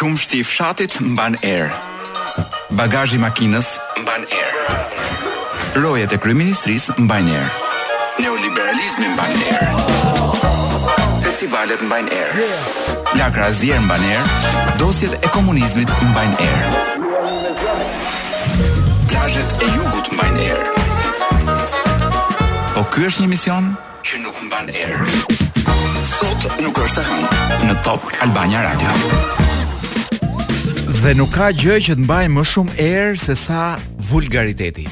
Qumështi i fshatit mban erë. Bagazhi i makinës mban erë. Rojet e kryeministrisë mbajnë erë. Neoliberalizmi mban erë. Festivalet mbajnë erë. Lakra e zier mban erë. Dosjet e komunizmit mbajnë erë. Plazhet e jugut mbajnë erë. Po ky është një mision? që nuk mban erë. Sot nuk është e hënë në Top Albania Radio. Dhe nuk ka gjë që të mbajë më shumë erë se sa vulgariteti.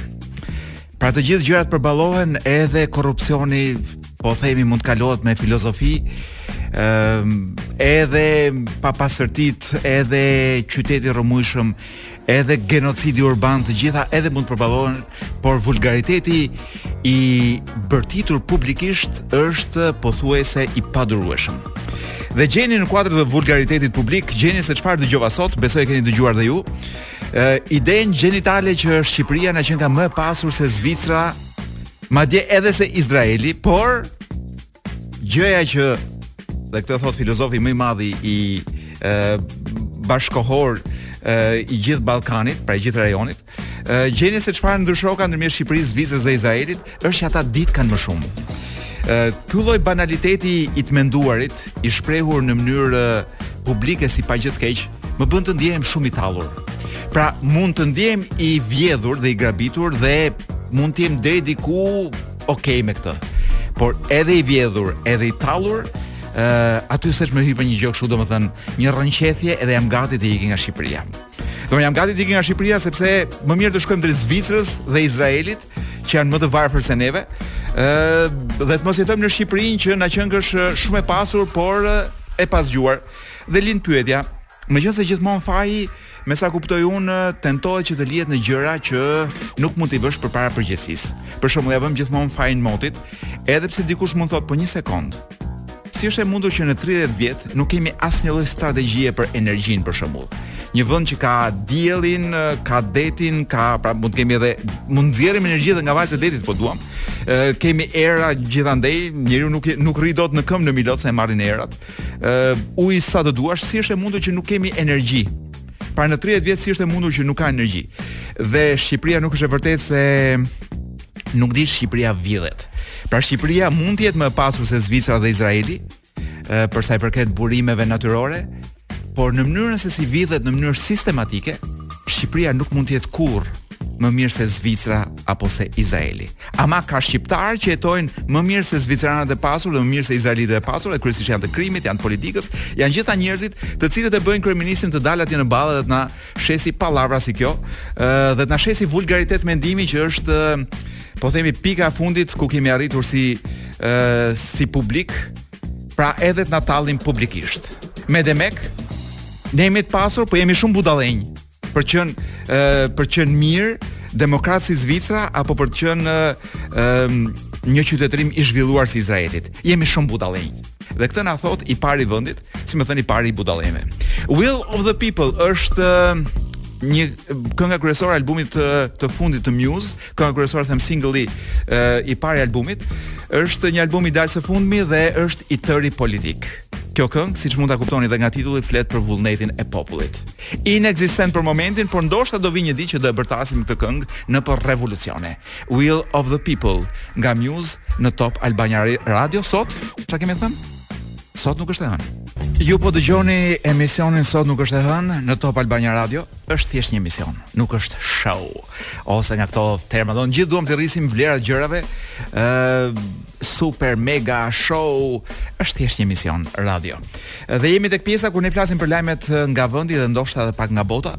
Pra të gjithë gjërat përballohen edhe korrupsioni, po themi mund të kalohet me filozofi, ëm ehm, edhe papastërtitë, edhe qyteti i rrëmujshëm, edhe genocidi urban të gjitha edhe mund të përballohen, por vulgariteti i bërtitur publikisht është pothuajse i padurueshëm. Dhe gjeni në kuadër të vulgaritetit publik, gjeni se çfarë dëgjova sot, besoj e keni dëgjuar dhe ju. Ë idenë gjenitale që është Shqipëria na qenka më e pasur se Zvicra, madje edhe se Izraeli, por gjëja që dhe këtë thotë filozofi më i madhi i e, bashkëkohor e, i gjithë Ballkanit, pra i gjithë rajonit, e, gjeni se çfarë ndryshoka ndërmjet Shqipërisë, Zvicrës dhe Izraelit, është që ata ditë kanë më shumë. Ë ky lloj banaliteti i të menduarit, i shprehur në mënyrë publike si pa gjë të keq, më bën të ndjehem shumë i tallur. Pra, mund të ndjehem i vjedhur dhe i grabitur dhe mund të jem deri diku okay me këtë. Por edhe i vjedhur, edhe i tallur, ë uh, aty seç më hipën një gjë kështu domethën, një rrënqethje edhe jam gati të iki nga Shqipëria. Do jam gati të iki nga Shqipëria sepse më mirë të shkojmë drejt Zvicrës dhe Izraelit, që janë më të varfër se neve. ë dhe të mos jetojmë në Shqipërinë që na qenkësh shumë e pasur, por e pazgjuar. Dhe lind pyetja, Meqenëse gjithmonë faji, me sa kuptoj unë, tentohet që të lihet në gjëra që nuk mund t'i vësh përpara përgjegjësisë. Për shembull, ia vëmë gjithmonë fajin motit, edhe pse dikush mund të thotë po një sekond. Si është e mundur që në 30 vjet nuk kemi asnjë lloj strategjie për energjinë për shembull? Një vend që ka diellin, ka detin, ka pra mund të kemi edhe mund të nxjerrim energji edhe nga valët e detit po duam. Ë kemi era gjithandej, njeriu nuk nuk rri dot në këmbë në Milot se e marrin erat. Ë uji sa të duash, si është e mundur që nuk kemi energji? Pra në 30 vjet si është e mundur që nuk ka energji? Dhe Shqipëria nuk është e vërtetë se nuk di Shqipëria vidhet. Pra Shqipëria mund të jetë më e pasur se Zvicra dhe Izraeli, ë për sa i përket burimeve natyrore, por në mënyrën se si vidhet në mënyrë sistematike, Shqipëria nuk mund të jetë kurrë më mirë se Zvicra apo se Izraeli. Ama ka shqiptarë që jetojnë më mirë se zviceranët e pasur dhe më mirë se izraelitët e pasur, dhe kryesisht janë të krimit, janë të politikës, janë gjithë ata njerëzit të cilët e bëjnë kryeministrin të dalë atje në ballë dhe të na shesi pallavra si kjo, ë dhe të na shesi vulgaritet mendimi që është po themi pika e fundit ku kemi arritur si si publik, pra edhe të na tallin publikisht. Me demek, ne jemi të pasur, po jemi shumë budallenj. për të qenë për të qenë mirë demokraci si Zvicra apo për të qenë një qytetërim i zhvilluar si Izraeli. Jemi shumë budallenj. Dhe këtë na thotë i pari i vendit, si me thënë i pari i budallenjve. Will of the People është një kënga kryesore e albumit të, të fundit të Muse, kënga kryesore them singli i parë i albumit, është një album i dalë së fundmi dhe është i tëri politik. Kjo këngë, siç mund ta kuptoni dhe nga titulli, flet për vullnetin e popullit. Inekzistent për momentin, por ndoshta do vijë një ditë që do e bërtasim këtë këngë nëpër revolucione. Will of the People nga Muse në Top Albania Radio sot. Çfarë kemi thënë? Sot nuk është e hënë. Ju po dëgjoni emisionin sot nuk është e hënë në Top Albania Radio. Është thjesht një emision, nuk është show. Ose nga këto terma, që të gjithë duam t'i rrisim vlerat gjërave. ë Super mega show është thjesht një emision radio. Dhe jemi tek pjesa ku ne flasim për lajmet nga vendi dhe ndoshta edhe pak nga bota.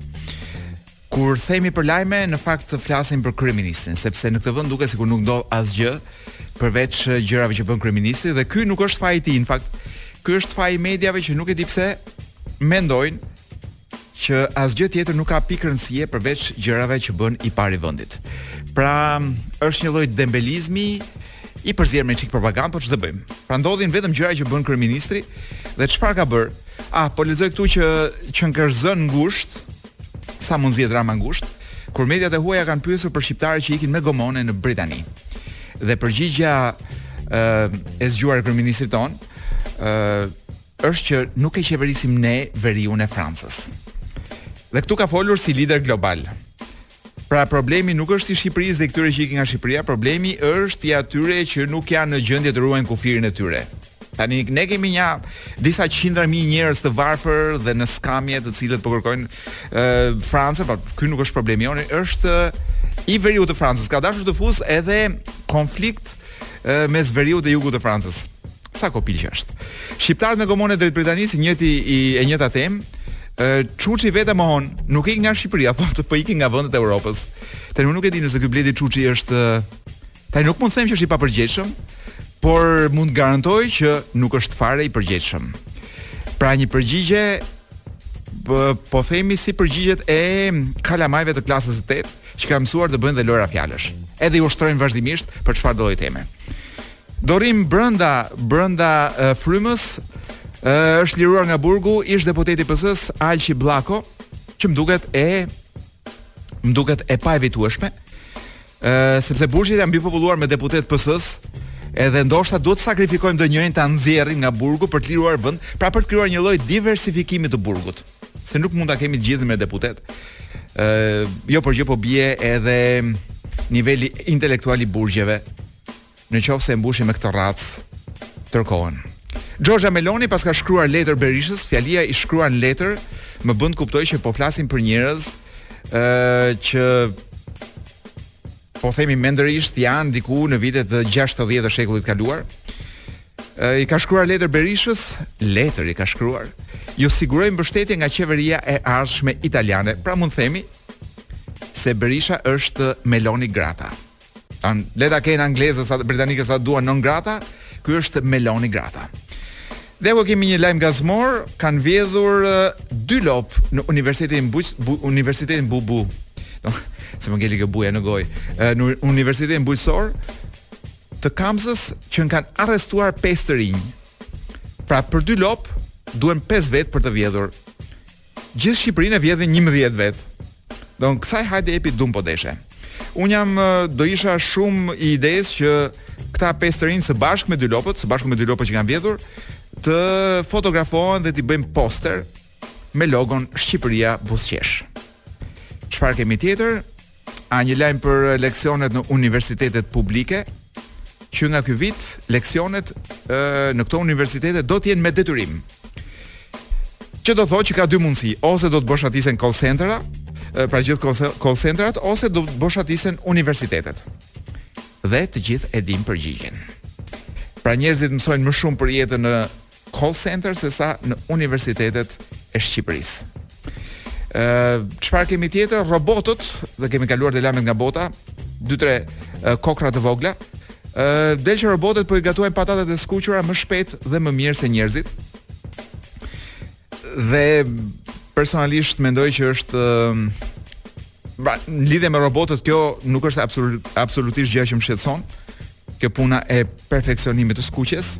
Kur themi për lajme, në fakt flasim për kryeministrin, sepse në këtë vend duket sikur nuk ndodh asgjë përveç gjërave që bën kryeministri dhe ky nuk është faji i tij, në fakt ky është faji i mediave që nuk e di pse mendojnë që asgjë tjetër nuk ka pikë rëndësie përveç gjërave që bën i pari i vendit. Pra, është një lloj dembelizmi i përzier me çik propagandë, po ç'të bëjmë. Pra ndodhin vetëm gjëra që bën kryeministri dhe çfarë ka bërë? Ah, po lexoj këtu që që e kanë zënë ngushtë, sa mund zihet Rama ngushtë, kur mediat e huaja kanë pyetur për shqiptarët që ikin me gomone në Britani. Dhe përgjigja ë e zgjuar e kryeministrit tonë, ë është që nuk e qeverisim ne veriun e Francës. Dhe këtu ka folur si lider global. Pra problemi nuk është i Shqipërisë dhe i këtyre që ikin nga Shqipëria, problemi është i atyre që nuk janë në gjendje të ruajnë kufirin e tyre. Tani ne kemi nja disa qindra mijë njerëz të varfër dhe në skamje të cilët po kërkojnë ë Francën, por ky nuk është problemi jonë, është i veriut të Francës. Ka dashur të fusë edhe konflikt mes veriut dhe jugut të Francës. Sa kopil që është. Shqiptarët me gomone drejt Britanisë, njëjta, e njëjta temë. Çuçi vetë mohon, nuk ikin nga Shqipëria, thotë, po ikin nga vendet e Evropës. Tani unë nuk e di nëse ky Bledi Çuçi është tani nuk mund të them që është i papërgjegjshëm, por mund të garantoj që nuk është fare i përgjegjshëm. Pra një përgjigje po, po themi si përgjigjet e kalamajve të klasës së 8 që kanë mësuar të bëjnë dhe lojra fjalësh. Edhe i ushtrojnë vazhdimisht për çfarëdo teme. Domethënë brenda brenda uh, frymës uh, është liruar nga burgu ish deputeti i PS-së Alqi Bllako, që më duket e më duket e paevitueshme. Uh, sepse burgjet janë mbipopulluar me deputetë të PS-së, edhe ndoshta duhet të sakrifikojmë ndonjërin ta nxjerrim nga burgu për të liruar vend, pra për të krijuar një lloj diversifikimi të burgut, se nuk mund ta kemi të gjithë me deputetë. Ë, uh, jo për gjë po bie edhe niveli intelektual i burgjeve në qoftë se e mbushim me këtë racë tërë kohën. Xhorxha Meloni paska shkruar letër Berishës, fjalia i shkruan letër më bën të kuptoj që po flasim për njerëz ë që po themi mendërisht janë diku në vitet 60 të shekullit të kaluar. Ë i ka shkruar letër Berishës, letër i ka shkruar. Ju siguroj mbështetje nga qeveria e ardhshme italiane. Pra mund të themi se Berisha është Meloni Grata. Tani le ta kenë anglezët sa britanikët sa duan non grata, ky është Meloni grata. Dhe ku kemi një lajm gazmor, kanë vjedhur dy lopë në Universitetin Bu, bu, Universitetin Bubu. Do, se më ngeli kjo buja në gojë. Në Universitetin Bujqësor të Kamzës që kanë arrestuar pesë të rinj. Pra për dy lopë duhen pesë vetë për të vjedhur. Gjithë Shqipërinë e vjedhin 11 vetë. Domethënë kësaj hajde jepi dum po deshe. Unë jam do isha shumë i idesë që këta pesë të rinj së bashku me dy lopët, së bashku me dy lopët që kanë vjedhur, të fotografohen dhe t'i bëjmë poster me logon Shqipëria buzëqesh. Çfarë kemi tjetër? A një lajm për leksionet në universitetet publike? Që nga ky vit leksionet ë, në këto universitete do të jenë me detyrim. Që do thotë që ka dy mundësi, ose do të boshatisen call centerat, pra gjithë call centerat ose do të boshatisen universitetet. Dhe të gjithë e dimë përgjigjen. Pra njerëzit mësojnë më shumë për jetën në call center se sa në universitetet e Shqipërisë. Ë çfarë kemi tjetër? Robotët, dhe kemi kaluar te lajmet nga bota, dy tre kokra të vogla. Ë del që robotët po i gatuajnë patatet e skuqura më shpejt dhe më mirë se njerëzit. Dhe personalisht mendoj që është pra në lidhje me robotët kjo nuk është absolut, absolutisht gjë që më shqetëson kjo puna e perfeksionimit të skuqjes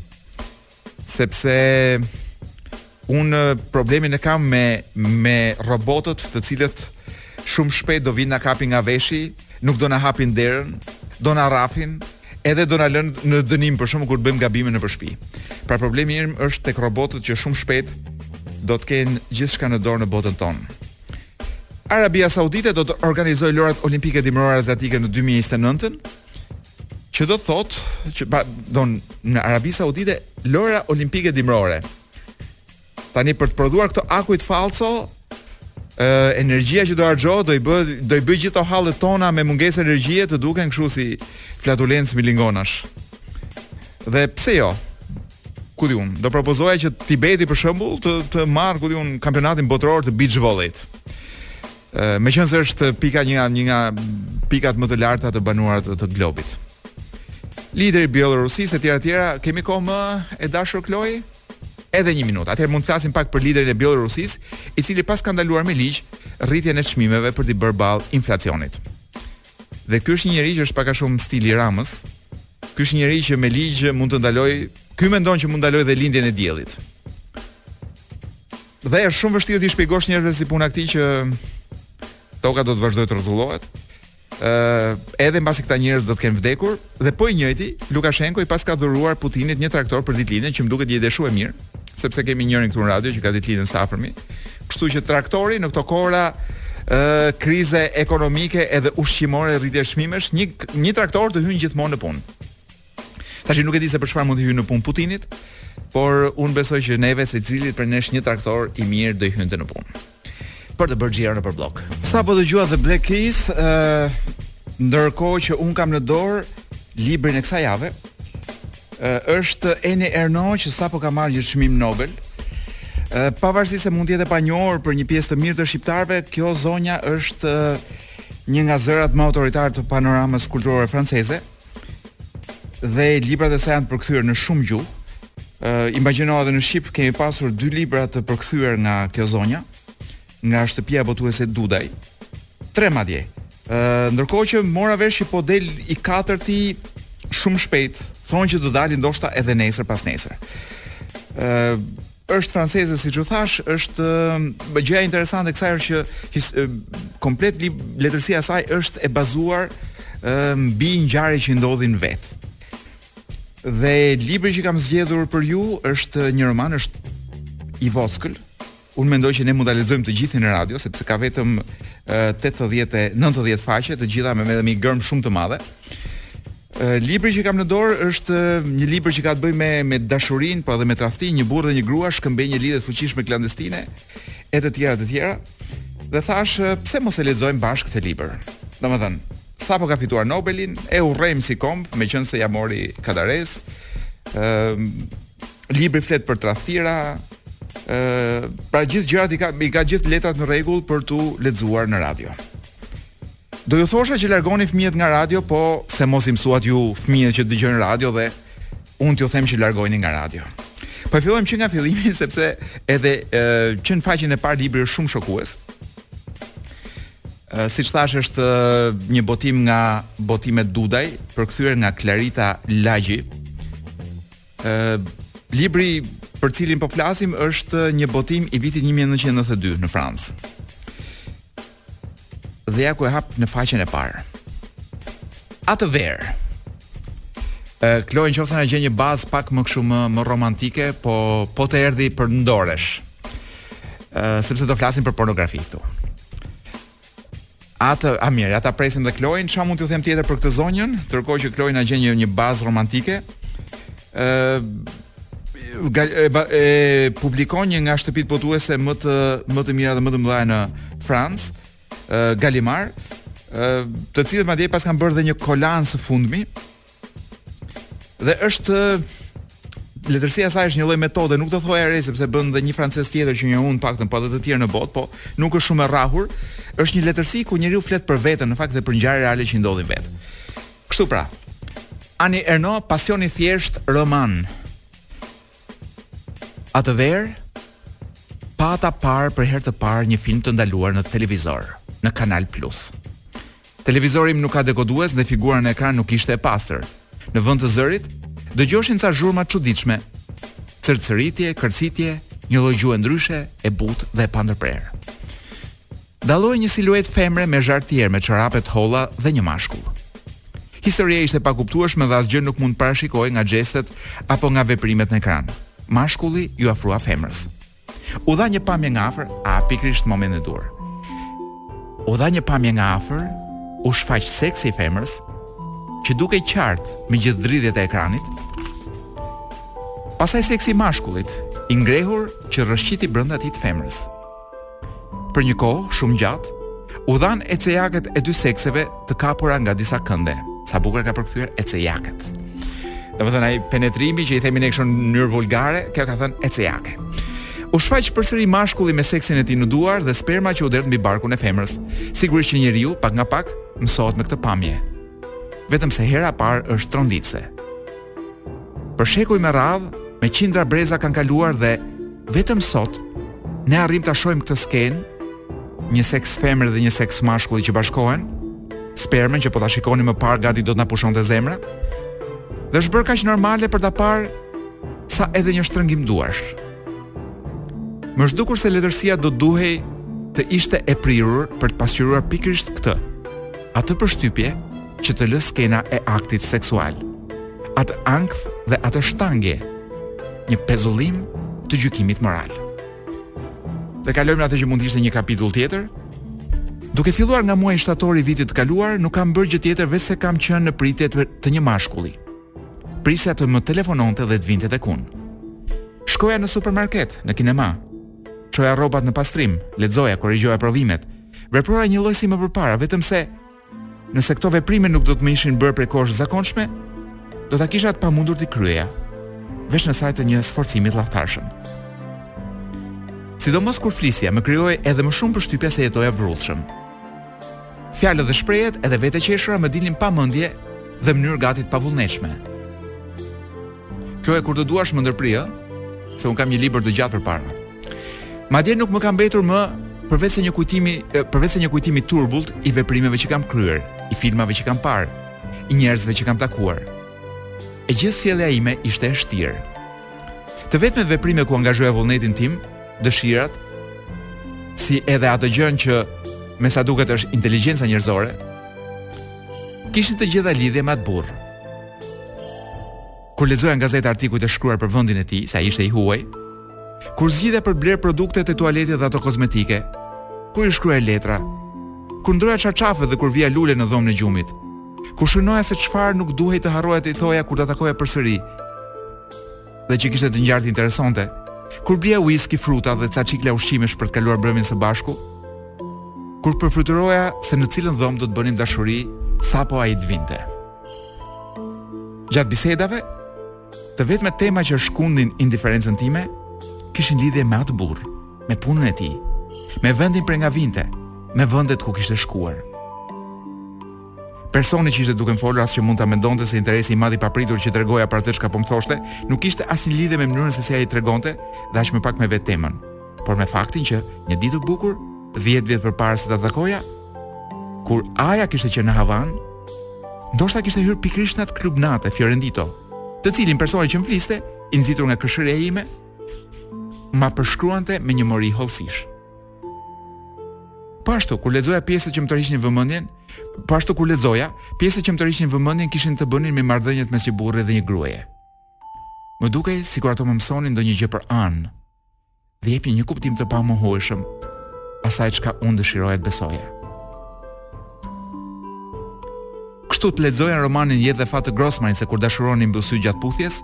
sepse unë problemin e kam me me robotët të cilët shumë shpejt do vinë na kapin nga veshi, nuk do na hapin derën, do na rrafin, edhe do na lënë në dënim për shembull kur bëjmë gabime nëpër shtëpi. Pra problemi im është tek robotët që shumë shpejt do të kenë gjithçka në dorë në botën tonë. Arabia Saudite do të organizojë lojërat olimpike dimërore aziatike në 2029-ën. që do thotë që pra don në Arabi Saudite lojra olimpike dimrore. Tani për të prodhuar këto akujt fallco, ë energjia që do harxhohet do i bë do i bëj gjithë to hallet tona me mungesë energjie të duken kështu si flatulencë milingonash. Dhe pse jo? Ku di unë, do propozoja që Tibeti për shembull të të marrë ku di unë kampionatin botëror të beach volleyt. Meqenëse është pika një nga një nga pikat më të larta të banuara të, të globit. Lideri i Bielorusisë etj etj, kemi kohë moj e dashur Kloi? Edhe një minutë. Atëherë mund të flasim pak për liderin e Bielorusisë, i cili paska ndaluar me ligj rritjen e çmimeve për t'i bërë ballë inflacionit. Dhe ky është një njeri që është pak a shumë stili i Ramës. Ky është një njeri që me ligj mund të ndalojë, ky mendon që mund të ndalojë dhe lindjen e diellit. Dhe është shumë vështirë t'i shpjegosh njerëzve si puna këtij që toka do të vazhdojë të rrotullohet. Ë uh, edhe mbasi këta njerëz do të kenë vdekur dhe po i njëjti Lukashenko i paska dhuruar Putinit një traktor për ditëlindjen që më duket ide shumë e mirë, sepse kemi njërin këtu në radio që ka ditëlindjen së afërmi. Kështu që traktori në këto kohëra ë krize ekonomike edhe ushqimore rritje çmimesh, një një traktor të hyn gjithmonë në punë. Tashi nuk e di se për çfarë mund t'i hyjë në punë Putinit, por unë besoj që neve secilit prej nesh një traktor i mirë do i hynte në punë. Për të bërë xhiro nëpër Bllok. Sapo dëgjuat The Black Keys, ë uh, ndërkohë që unë kam në dorë librin e kësaj jave, ë uh, është Annie Ernaux që sapo ka marrë një çmim Nobel. Uh, pavarësisht se mund të jetë e panjohur për një pjesë të mirë të shqiptarëve, kjo zonja është uh, një nga zërat më autoritarë të panoramës kulturore franceze. dhe librat e saj janë përkthyer në shumë gjuhë. Ë uh, imagjino edhe në shqip kemi pasur dy libra të përkthyer nga kjo zonja, nga shtëpia botuese Dudaj. Tre madje. Ë uh, ndërkohë që mora vesh që po del i katërti shumë shpejt, thonë që do dali ndoshta edhe nesër pasnesër. Ë uh, është franceze siç u thash, është gjëja interesante e kësaj është që komplet letërsia e saj është e bazuar mbi ngjarje që i ndodhin vetë. Dhe libri që kam zgjedhur për ju është një roman, është i vockël. Unë mendoj që ne mund ta lexojmë të gjithin në radio sepse ka vetëm 80 90 faqe, të gjitha me me një gërmë shumë të madhe. Libri që kam në dorë është një libër që ka të bëjë me me dashurinë, po edhe me tradhtinë, një burrë dhe një grua shkëmbejnë një lidhje të fuqishme klandestine e të tjera të tjera. Dhe thash, pse mos e lexojmë bashkë këtë libër? Domethënë, sapo ka fituar Nobelin, e urrejm si komb, meqenëse ja mori Kadares. Ëm ehm, libri flet për tradhtira, ë ehm, pra gjithë gjërat i ka i ka gjithë letrat në rregull për tu lexuar në radio. Do ju thosha që largoni fëmijët nga radio, po se mos i mësuat ju fëmijët që dëgjojnë radio dhe unë t'ju them që largojni nga radio. Po e fillojmë që nga fillimi sepse edhe e, që në faqen e parë libri është shumë shokues. Siç thash është një botim nga botimet Dudaj, përkthyer nga Klarita Lagji. Ëh, libri për cilin po flasim është një botim i vitit 1992 në Francë. Dhe ja ku e hap në faqen e parë. Atë verë. Ë, Kloe në qoftë se na gjen një bazë pak më kështu më më romantike, po po të erdhi përdoresh. Ë, sepse do flasim për pornografi këtu. Atë, a mirë, ja ta presim dhe Kloin, çfarë mund t'ju them tjetër për këtë zonjën, ndërkohë që Kloi na gjen një një bazë romantike. Ë e, e publikon një nga shtëpitë botuese më të më të mira dhe më të mëdha në Francë, Galimar, ë të cilët madje pas kanë bërë dhe një kolanë së fundmi, Dhe është letërsia e saj është një lloj metode, nuk do thoja re sepse bën dhe një francez tjetër që njoh unë të paktën, po dhe të tjerë në botë, po nuk është shumë e rrahur. Është një letërsi ku njeriu flet për veten në fakt dhe për ngjarje reale që i ndodhin vetë. Kështu pra. Ani Erno, Pasion i thjeshtë, roman. Atë verë pata parë për herë të parë një film të ndaluar në televizor, në Kanal Plus. Televizori im nuk ka dekodues dhe figura në ekran nuk ishte e pastër. Në vend të zërit, dëgjoheshin ca zhurma të çuditshme. Cërcëritje, kërcitje, një lloj gjuhe ndryshe, e butë dhe e pandërprerë. Dalloi një siluetë femre me zhartierë me çorape të holla dhe një mashkull. Historia ishte e pakuptueshme dhe asgjë nuk mund të parashikohej nga xhestet apo nga veprimet në ekran. Mashkulli iu afrua femrës. U dha një pamje nga afër, a pikërisht në momentin e duhur. U dha një pamje nga afër, u shfaq seksi i femrës, që dukej qartë me gjithë dridhjet e ekranit, pastaj seksi i mashkullit, i ngrehur që rrëshqiti brenda atij të femrës. Për një kohë shumë të gjatë, u dhanë ecejaket e dy sekseve të kapura nga disa kënde. Sa bukur e ka përkthyer ecejaket. Domethënë ai penetrimi që i themi ne kështu në mënyrë vulgare, kjo ka thënë ecejake. U shfaq përsëri mashkulli me seksin e tij në duar dhe sperma që u derdh mbi barkun e femrës. Sigurisht që njeriu pak nga pak mësohet me këtë pamje. Vetëm se hera e parë është tronditëse. Për shekuj me radhë, me qindra breza kanë kaluar dhe vetëm sot ne arrijmë ta shohim këtë skenë, një seks femre dhe një seks mashkulli që bashkohen, spermën që po ta shikonim më parë gati do të na pushonte zemra. Dhe është bërë kaq normale për ta parë sa edhe një shtrëngim duarsh. Më është dukur se letërsia do të duhej të ishte e prirur për të pasqyruar pikërisht këtë. Atë përshtypje që të lë skena e aktit seksual, atë ankth dhe atë shtangje, një pezullim të gjykimit moral. Dhe kalojmë në atë që mund të ishte një kapitull tjetër, Duke filluar nga muaji shtator i vitit të kaluar, nuk kam bërë gjë tjetër veçse kam qenë në pritje të një mashkulli. Prisja të më telefononte dhe të vinte tek unë. Shkoja në supermarket, në kinema. Çoja rrobat në pastrim, lexoja, korrigjoja provimet. Veproja njëlloj si më përpara, vetëm se Nëse këto veprime nuk do të më ishin bërë prej kohësh të zakonshme, do ta kisha të pamundur t'i kryeja, veç në sajë të një sforcimi të llahtarshëm. Sidomos kur flisja më krijohej edhe më shumë përshtypja se jetoja vrullshëm. Fjalët dhe shprehjet edhe vetë e qeshura më dilnin pa mendje dhe në mënyrë gati të pavullnetshme. Kjo e kur të duash më ndërprit, ë? Se unë kam një libër të gjatë përpara. Madje nuk më ka mbetur më përveç se një kujtimi, përveç se një kujtim i turbullt i veprimeve që kam kryer, i filmave që kam parë, i njerëzve që kam takuar. E gjithë sjellja ime ishte e shtirë. Të vetmet veprime ku angazhoja vullnetin tim, dëshirat, si edhe atë gjën që me sa duket është inteligjenca njerëzore, kishin të gjitha lidhje me atë burrë. Kur lexoja në gazetë artikujt e shkruar për vendin e tij, se ai ishte i huaj, kur zgjidhja për të blerë produktet e tualetit dhe ato kozmetike, kur i shkruaja letra, kur ndërroja çarçafet dhe kur vija lule në dhomën e gjumit, kur shënoja se çfarë nuk duhej të harroja t'i thoja kur ta takoja përsëri, dhe që kishte të ngjarë t'i interesonte, kur blija whisky, fruta dhe ca çikla ushqimesh për të kaluar mbrëmjen së bashku, kur përfytyroja se në cilën dhomë do të bënim dashuri sapo ai të vinte. Gjatë bisedave, të vetmet tema që shkundnin indiferencën time, kishin lidhje me atë burrë, me punën e tij, me vendin prej nga vinte, me vendet ku kishte shkuar. Personi që ishte duke më folur as që mund ta mendonte se interesi i madh i papritur që tregoja për atë çka po më thoshte, nuk kishte asnjë lidhje me mënyrën se si ai tregonte dhe aq më pak me vetë temën, por me faktin që një ditë të bukur, 10 vjet përpara se ta takoja, Kur Aja kishte qenë në Havanë, ndoshta kishte hyrë pikërisht në atë klub nate Fiorendito, të cilin personi që më fliste, i nxitur nga kureshtja ime, ma përshkruante me një mori hollësish. Po ashtu, kur lexoja, pjesët që më tërhiqnin vëmendjen kishin të bënin me marrëdhëniet mes një burri dhe një gruaje. Më dukej sikur ato më mësonin ndonjë gjë për An. dhe jepnin një kuptim të pamohueshëm asaj çka unë dëshiroja të besoja. Kështu të lexoja në romanin Jetë dhe Fat të Grossmanit se kur dashuron i mbyll sytë gjatë puthjes,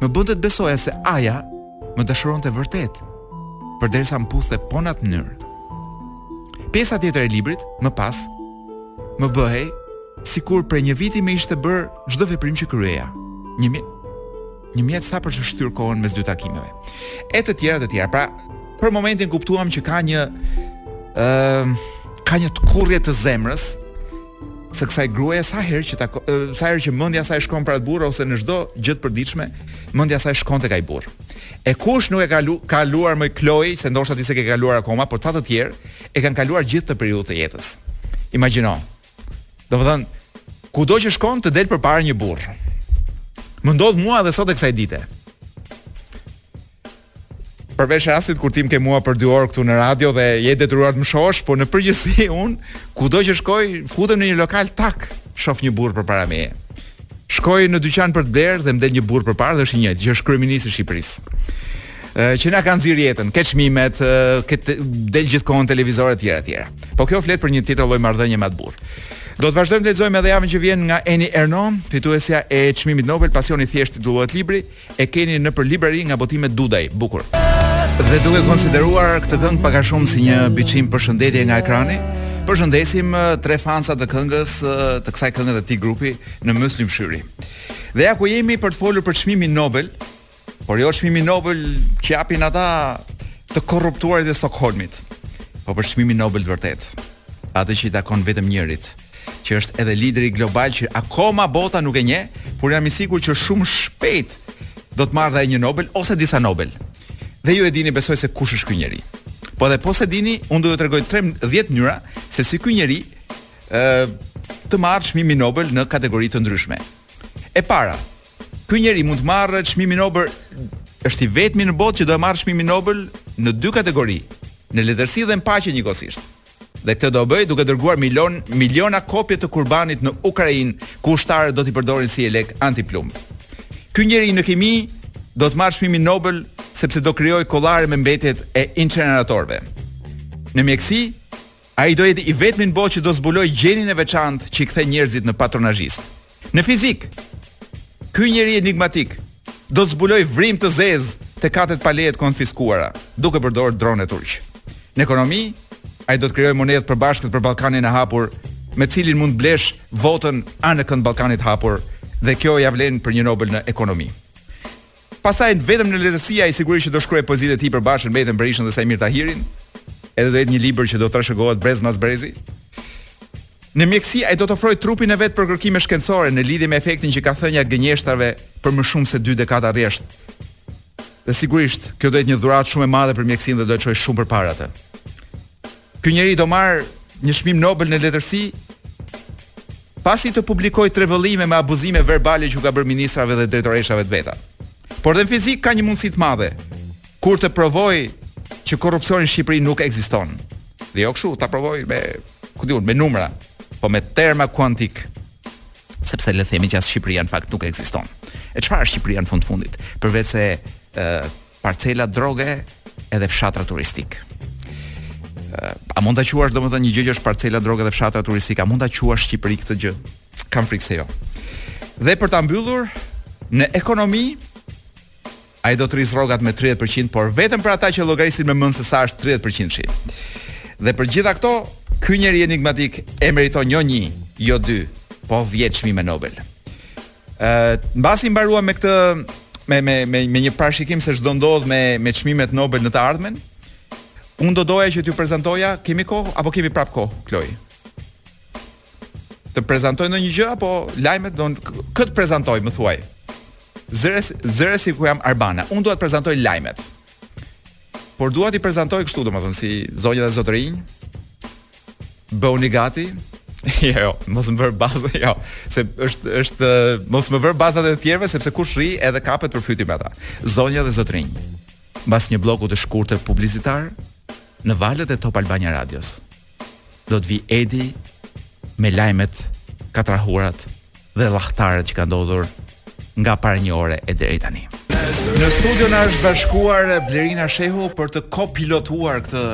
më bënte të besoja se aja më dashuronte vërtet, përderisa më puthte po në atë mënyrë. Pjesa tjetër e librit, më pas, më bëhej sikurse prej një viti më ishte bërë çdo veprim që kryeja. Një Një mjet sa për të shtyrë kohën mes dy takimeve. E të tjera të tjera. Pra, për momentin kuptuam që ka një ë uh, ka një tkurrje të zemrës së kësaj gruaje sa herë që ta sa herë që mendja e saj shkon pra te ai burrë ose në çdo gjë të përditshme, mendja e saj shkon tek ai burrë. E kush nuk e ka lu, kaluar mo Kloi, se ndoshta ti s'e ke kaluar akoma, por ca të tjerë e kanë kaluar gjithë këtë periudhë të jetës. Imagjino, Domethënë, kudo që shkon të del përpara një burrë. Më ndodh mua edhe sot e kësaj dite. Përveç rastit kur ti më ke mua për 2 orë këtu në radio dhe je e detyruar të më shohësh, po në përgjithësi unë kudo që shkoj, futem në një lokal tak, shoh një burrë përpara meje. Shkoj në dyqan për të blerë dhe më del një burrë përpara dhe është i njëjti, që është kryeministri i Shqipërisë. Ë që na ka nxirë jetën, ke çmimet, ke del gjithë kohën në televizor etj etj. Po kjo flet për një tjetër lloj marrëdhënie me atë burrë. Do të vazhdojmë të lexojmë edhe javën që vjen nga Eni Erno, fituesja e çmimit Nobel, Pasion i thjeshtë titullohet libri. E keni nëpër librari nga botimet Dudaj. Bukur. Dhe duke konsideruar këtë këngë pak a shumë si një biçim përshëndetje nga ekrani, përshëndesim tre fansa të këngës, të kësaj kënge dhe këtij grupi në Myslym Shyr. Dhe ja ku jemi për të folur për çmimin Nobel, por jo çmimin Nobel që japin ata të korruptuarit e Stokholmit, por për çmimin Nobel të vërtetë, atë që i takon vetëm njërit. që është edhe lideri global që akoma bota nuk e njeh, por jam i sigurt që shumë shpejt do të marrë dhe ai një Nobel ose disa Nobel. Dhe ju e dini besoj se kush është ky njeri. Po edhe po s'e dini, unë do ju tregoj 10 mënyra se si ky njeri ë të marrë çmimin Nobel në kategori të ndryshme. E para, Ky njeri mund të marrë çmimin Nobel, është i vetmi në botë që do e marrë çmimin Nobel në dy kategori, në letërsi dhe në paqe njëkohësisht. Dhe këtë do bëjë duke dërguar milion miliona kopje të Kurbanit në Ukrainë, ku ushtarët do t'i përdorin si jelek antiplumb. Ky njeri në kimi do të marrë çmimin Nobel sepse do krijojë kollare me mbetjet e inceneratorëve. Në mjekësi, ai do jetë i vetmi në botë që do zbulojë gjenin e veçantë që i kthen njerëzit në patronazhistë. Në fizikë, ky njeri enigmatik do të zbulojë vrimë të zezë te katet pa leje të konfiskuara, duke përdorur drone turq. Në ekonomi, ai do të krijojë monedhë të përbashkët për Ballkanin e Hapur, me të cilën mund të blesh votën anekënd Ballkanit të Hapur dhe kjo ia vlen për një Nobel në ekonomi. Pastaj vetëm në letërsi, ai sigurisht që do shkruajë poezitë e tij për Bashën, Metën, Berishën dhe Saimir Tahirin. Edhe do jetë një libër që do të trashëgohet brez mas brezi. Në mjekësi ai do të ofrojë trupin e vet për kërkime shkencore në lidhje me efektin që ka thënia e gënjeshtrave për më shumë se dy dekada rresht. Dhe sigurisht, kjo do jetë një dhuratë shumë e madhe për mjekësinë dhe do e çojë shumë përpara atë. Ky njeri do marrë një çmim Nobel në letërsi pasi të publikojë tre vëllime me abuzime verbale që u ka bërë ministrave dhe drejtoreshave të veta. Por dhe në fizikë ka një mundësi të madhe kur të provojë që korrupsioni në Shqipëri nuk ekziston. Dhe jo kështu, ta provojë me, ku di unë, me numra, po me terma kuantikë. Sepse le të themi që as Shqipëria në fakt nuk ekziston. E çfarë është Shqipëria në fund të fundit? Përveç se ë parcela droge edhe fshatra turistikë. A mund ta quash domethënë një gjë që është parcela droge dhe fshatra turistikë, a mund ta quash Shqipëri këtë gjë? Kam frikë se jo. Dhe për ta mbyllur në ekonomi ai do të rrisë rrogat me 30%, por vetëm për ata që llogarisin me mend se sa është 30%-shi. Dhe për gjitha këto, ky njeri enigmatik e meriton jo një, jo dy, po 10 çmime Nobel. Ë, mbasi mbaruam me këtë me me me me një parashikim se ç'do ndodhë me me çmimet Nobel në të ardhmen. Unë do doja që t'ju prezantoja, kemi kohë apo kemi prap kohë, Kloi? Të prezantoj ndonjë gjë apo lajmet do që të prezantoj, më thuaj. Zëre si zëre sikur jam Arbana. Unë do të prezantoj lajmet. Por dua t'i prezantoj kështu, domethënë si zonja dhe zotërinj. Bëuni gati. Jo, jo, mos më vër bazë, jo, se është është mos më vër bazat e të tjerëve sepse kush rri edhe kapet për fyti me ata. Zonja dhe zotërinj. Mbas një blloku të shkurtër publicitar në valët e Top Albania Radios. do të vijë Edi me lajmet katrahurat dhe llahtaret që ka ndodhur nga para një ore e deri tani. Në studio na është bashkuar Blerina Shehu për të kopilotuar këtë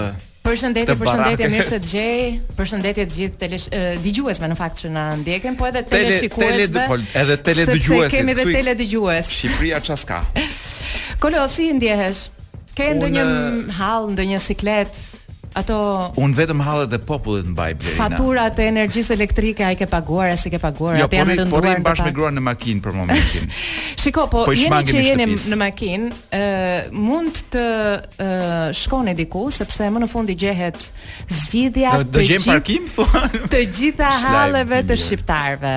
Përshëndetje, përshëndetje, mirë se të gjej. Përshëndetje të gjithë teledëgjuesve në fakt që na ndjekin, po edhe teleshikuesve. Tele, po, edhe teledëgjuesit. Kemi edhe teledëgjues. Shqipëria ça s'ka. Kolo, si ndjehesh? Ke ndonjë hall, ndonjë siklet? Ato Unë vetëm hallet e popullit mbaj Blerina. Faturat e energjisë elektrike a i ke paguar, a s'i ke paguar, jo, a të janë rënduar. Jo, po rrim bashkë me gruan në makinë për momentin. Shiko, po, po jeni që jeni në makinë, ë mund të ë shkoni diku sepse më në fund i gjehet zgjidhja të gjithë. Do gjejmë parkim thua? Të gjitha halleve të shqiptarëve.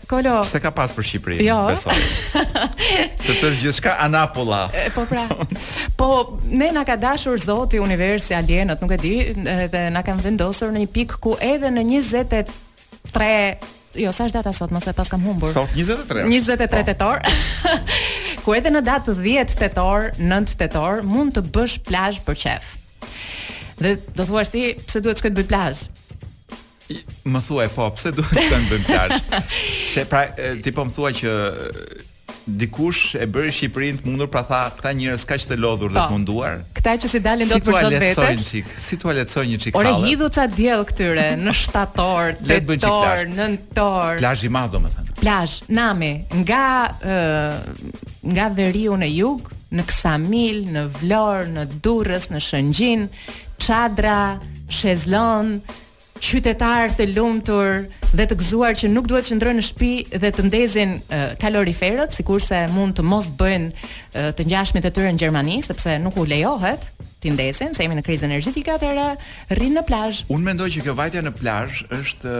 Kolo. S'e ka pas për Shqipërinë, jo. besoj. Sepse është gjithçka anapulla. E, po pra. Po ne na ka dashur Zoti, universi, alienët, nuk e di, edhe na kanë vendosur në një pikë ku edhe në 23 Jo, sa është data sot, mos e paskam humbur. Sot 23. 23 po. tetor. ku edhe në datë 10 tetor, 9 tetor mund të bësh plazh për qejf. Dhe do thuash ti pse duhet të shkoj të bëj plazh? Më thuaj po, pse duhet të shkoj të bëj plazh? Se pra ti po më thua që dikush e bëri Shqipërinë të mundur, pra tha, këta njerëz kaq të lodhur dhe të po. munduar. Këta që s'i dalin dot për zot vetes. Si t'ua lehtësoj një çik Ore hidhu ca diell këtyre në shtator, tetor, nëntor. Plazh i madh domethënë. Plazh, nami, nga ë nga veriu në jug, në Ksamil, në Vlorë, në Durrës, në Shëngjin, çadra, shezlon, qytetarë të lumtur dhe të gëzuar që nuk duhet të qëndrojnë në shtëpi dhe të ndezin uh, kaloriferët, sikurse mund të mos bëjnë uh, të ngjashmit e tyre në Gjermani, sepse nuk u lejohet t'i ndezin, se jemi në krizë energjetike atëherë. Rrin në plazh. Unë mendoj që kjo vajtja në plazh është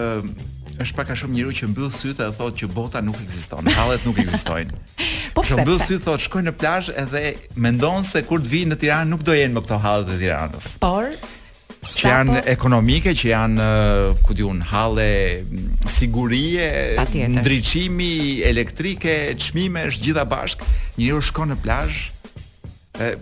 është pak a shumë njeriu që mbyll sytë edhe thotë që bota nuk ekziston, hallet nuk ekzistojnë. po pse? Mbyll sytë thotë shkoj në plazh edhe mendon se kur të vijë në Tiranë nuk do jenë më këto hallet e Tiranës. Por që janë po? ekonomike, që janë ku di unë halle sigurie, ndriçimi, elektrike, çmimesh të gjitha bashkë, njeriu shkon në plazh E,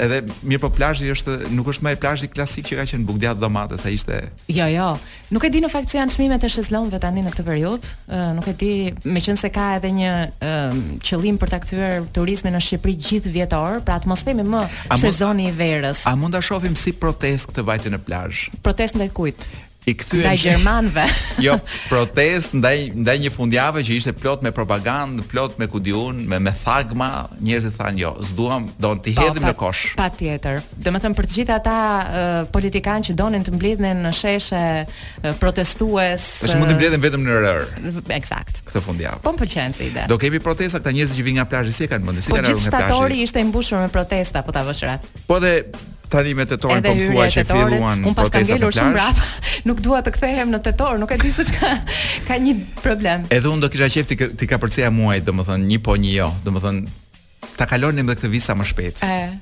edhe mirëpo plazhi është nuk është më ai plazhi klasik që ka qenë bukë, djathë, domate, siç ishte. Jo, jo. Nuk e di në fakt sa janë çmimet e shezlongëve tani në këtë periudhë. Nuk e di, meqenëse ka edhe një um, qëllim për ta kthyer turizmin në Shqipëri gjithëvjetor, pra të mos themi më sezoni i verës. A mund ta shohim si protestë këtë vajtje në plazh? Protestë ndaj kujt? i kthyen ndaj gjermanëve. jo, protestë ndaj ndaj një fundjave që ishte plot me propagandë, plot me ku di unë, me me thagma, njerëzit thanë jo, s'duam, do t'i po, hedhim në kosh. Patjetër. Domethënë për të gjithë ata uh, politikanë që donin të mblidhnin në sheshe uh, protestues. Tash mund të mbledhin vetëm në rërë. Ekzakt. Këtë fundjavë. Po m'pëlqen si ide. Do kemi protesta këta njerëz që vijnë nga plazhi si e kanë mendjen, si po, kanë ardhur nga plazhi. Po gjithë shtatori ishte i mbushur me protesta, po ta vësh re. Po dhe Tani me tetorin po më thua që filluan protestat. Unë paska ngelur shumë mbrapa. Nuk dua të kthehem në tetor, nuk e di se ça ka një problem. Edhe unë do kisha qejf t'i t'i kapërceja muaj, domethënë një po një jo, domethënë ta kalonim dhe këtë vit sa më shpejt. Ëh.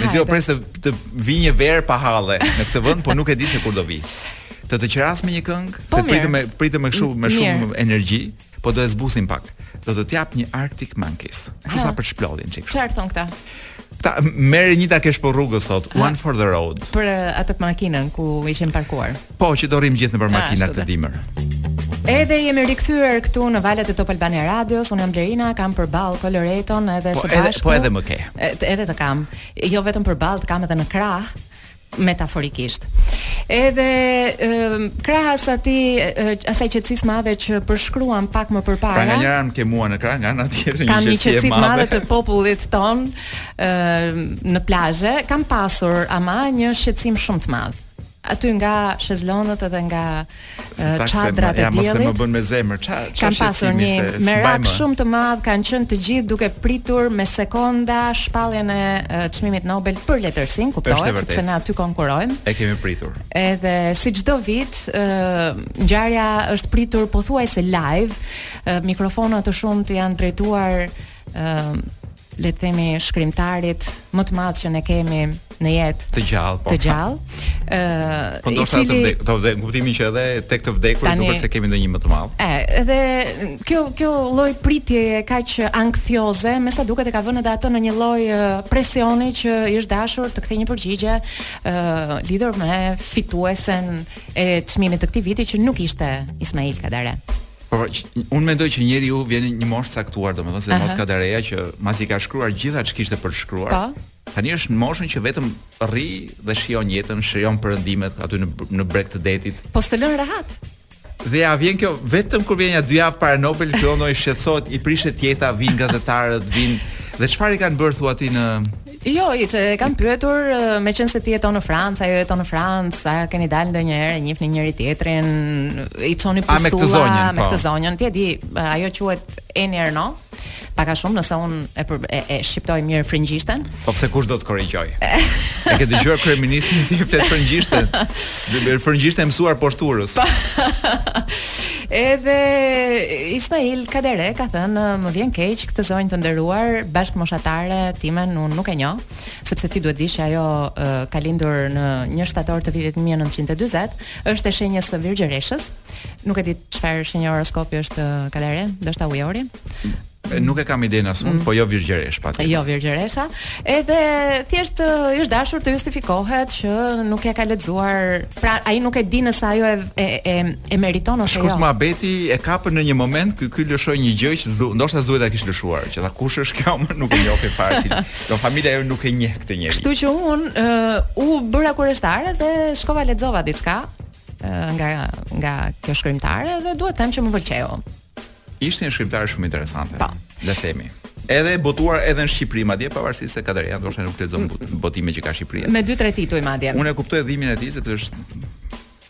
Mezi po pres të, të vijë një verë pa halle në këtë vënd, po nuk e di se kur do vijë. Të të qeras me një këngë, po se pritëm me, pritëm me këshu me shumë energji. Po do e zbusim pak. Do të të jap një Arctic Monkeys. Kështu sa për t'u çlodhur një çikë. Çfarë thonë këta? Merre një ta kesh për rrugës sot, ha. one for the road. Për eh, ata te makina ku ishin parkuar. Po, që do rrimë gjithë nëpër makina këtë dimër. Edhe jemi rikthyer këtu në valët e Top Albania Radios. Unë jam Blerina, kam përballë Coloreton edhe po, së bashku. Po edhe, po edhe më ke. Edhe të kam. Jo vetëm përballë, të kam edhe në krah. metaforikisht. Edhe krahas atij asaj qetësisë së madhe që përshkruam pak më përpara. Pra nga një anë ke mua në krah, nga ana tjetër kam një qetësi të madhe të popullit tonë në plazhe, kam pasur ama një shqetësim shumë të madh. Aty nga shezlonët edhe nga çadrat e diellit. Ja mos më bëj me zemër. Ça ça kanë pasur një se, merak shumë të madh, kanë qenë të gjithë duke pritur me sekonda shpalljen e çmimit Nobel për letërsinë, kuptohet, sepse ne aty konkurrojmë. E kemi pritur. Edhe si çdo vit, ë ngjarja është pritur pothuajse live, mikrofona të shumtë janë drejtuar ë le të themi shkrimtarit më të madh që ne kemi në jetë të gjallë po të gjallë ë uh, po ndoshta cili... të vdek të vdek në kuptimin që edhe tek të vdekur tani... s'duket se kemi ndonjë më të madh e edhe kjo kjo lloj pritje e kaq ankthioze me sa duket e ka vënë edhe atë në një lloj presioni që i është dashur të kthejë një përgjigje ë uh, lidhur me fituesen e çmimit të këtij viti që nuk ishte Ismail Kadare Po unë mendoj që njeriu vjen në një moshë të caktuar, domethënë se mos Kadareja që masi ka shkruar gjitha ç'kishte për të shkruar. Po. Tani është në moshën që vetëm rri dhe shijon jetën, shijon perëndimet aty në në breg të detit. Po s'të lën rehat. Dhe ja vjen kjo vetëm kur vjen ja dy javë para Nobelit fillon të shqetësohet, i prishet jeta, vin gazetarët, vin dhe çfarë i kanë bërë thuaj ti se Jo, hiç, e kam pyetur, meqenëse ti jeton në Francë, ajo jeton në Francë, a keni dalë ndonjëherë, e njihni njëri tjetrin, i çoni pusulla me këtë zonjën, me po. këtë zonjën. Ti e di, ajo quhet Ani Erno. Pak a shumë nëse unë e, për, e, e shqiptoj mirë frëngjishten. Po pse kush do të korrigjojë? e ke dëgjuar kryeministrin si e flet frëngjishten? Dhe frëngjishten e mësuar poshtë urës. Po. Edhe Ismail Kadare ka thënë, më vjen keq këtë zonjë të nderuar, bashkëmoshatare timen unë nuk e njoh, sepse ti duhet ta dish që ajo uh, ka lindur në 1 shtator të vitit 1940, është e shenjës së Virgjëreshës. Nuk e di çfarë shenjë horoskopi është Kadare, ndoshta ujori. Nuk e kam idenë as unë, mm. po jo virgjëresha. Jo virgjëresha, edhe thjesht i është dashur të justifikohet që nuk e ka lexuar. Pra ai nuk e di nëse ajo e e e, e meriton ose Shkurt jo. Shkurt muhabeti e kapën në një moment ky ky lëshoi një gjë që s'do, ndoshta s'duhet ta kish lëshuar, që tha kush është kjo, më nuk e njoh fare si. Domethënë jo nuk e njeh këtë njerëz. Kështu që unë uh, u bëra kureshtare dhe shkova lexova diçka nga nga kjo shkrimtare dhe duhet të them që më pëlqeu. Ishte një shkrimtare shumë interesante. Po. Le të themi. Edhe e botuar edhe në Shqipëri madje pavarësisht se Kadareja ndoshta nuk lexon mm. botime që ka Shqipëria. Me dy tre tituj madje. Unë e kuptoj dhimbjen e tij sepse është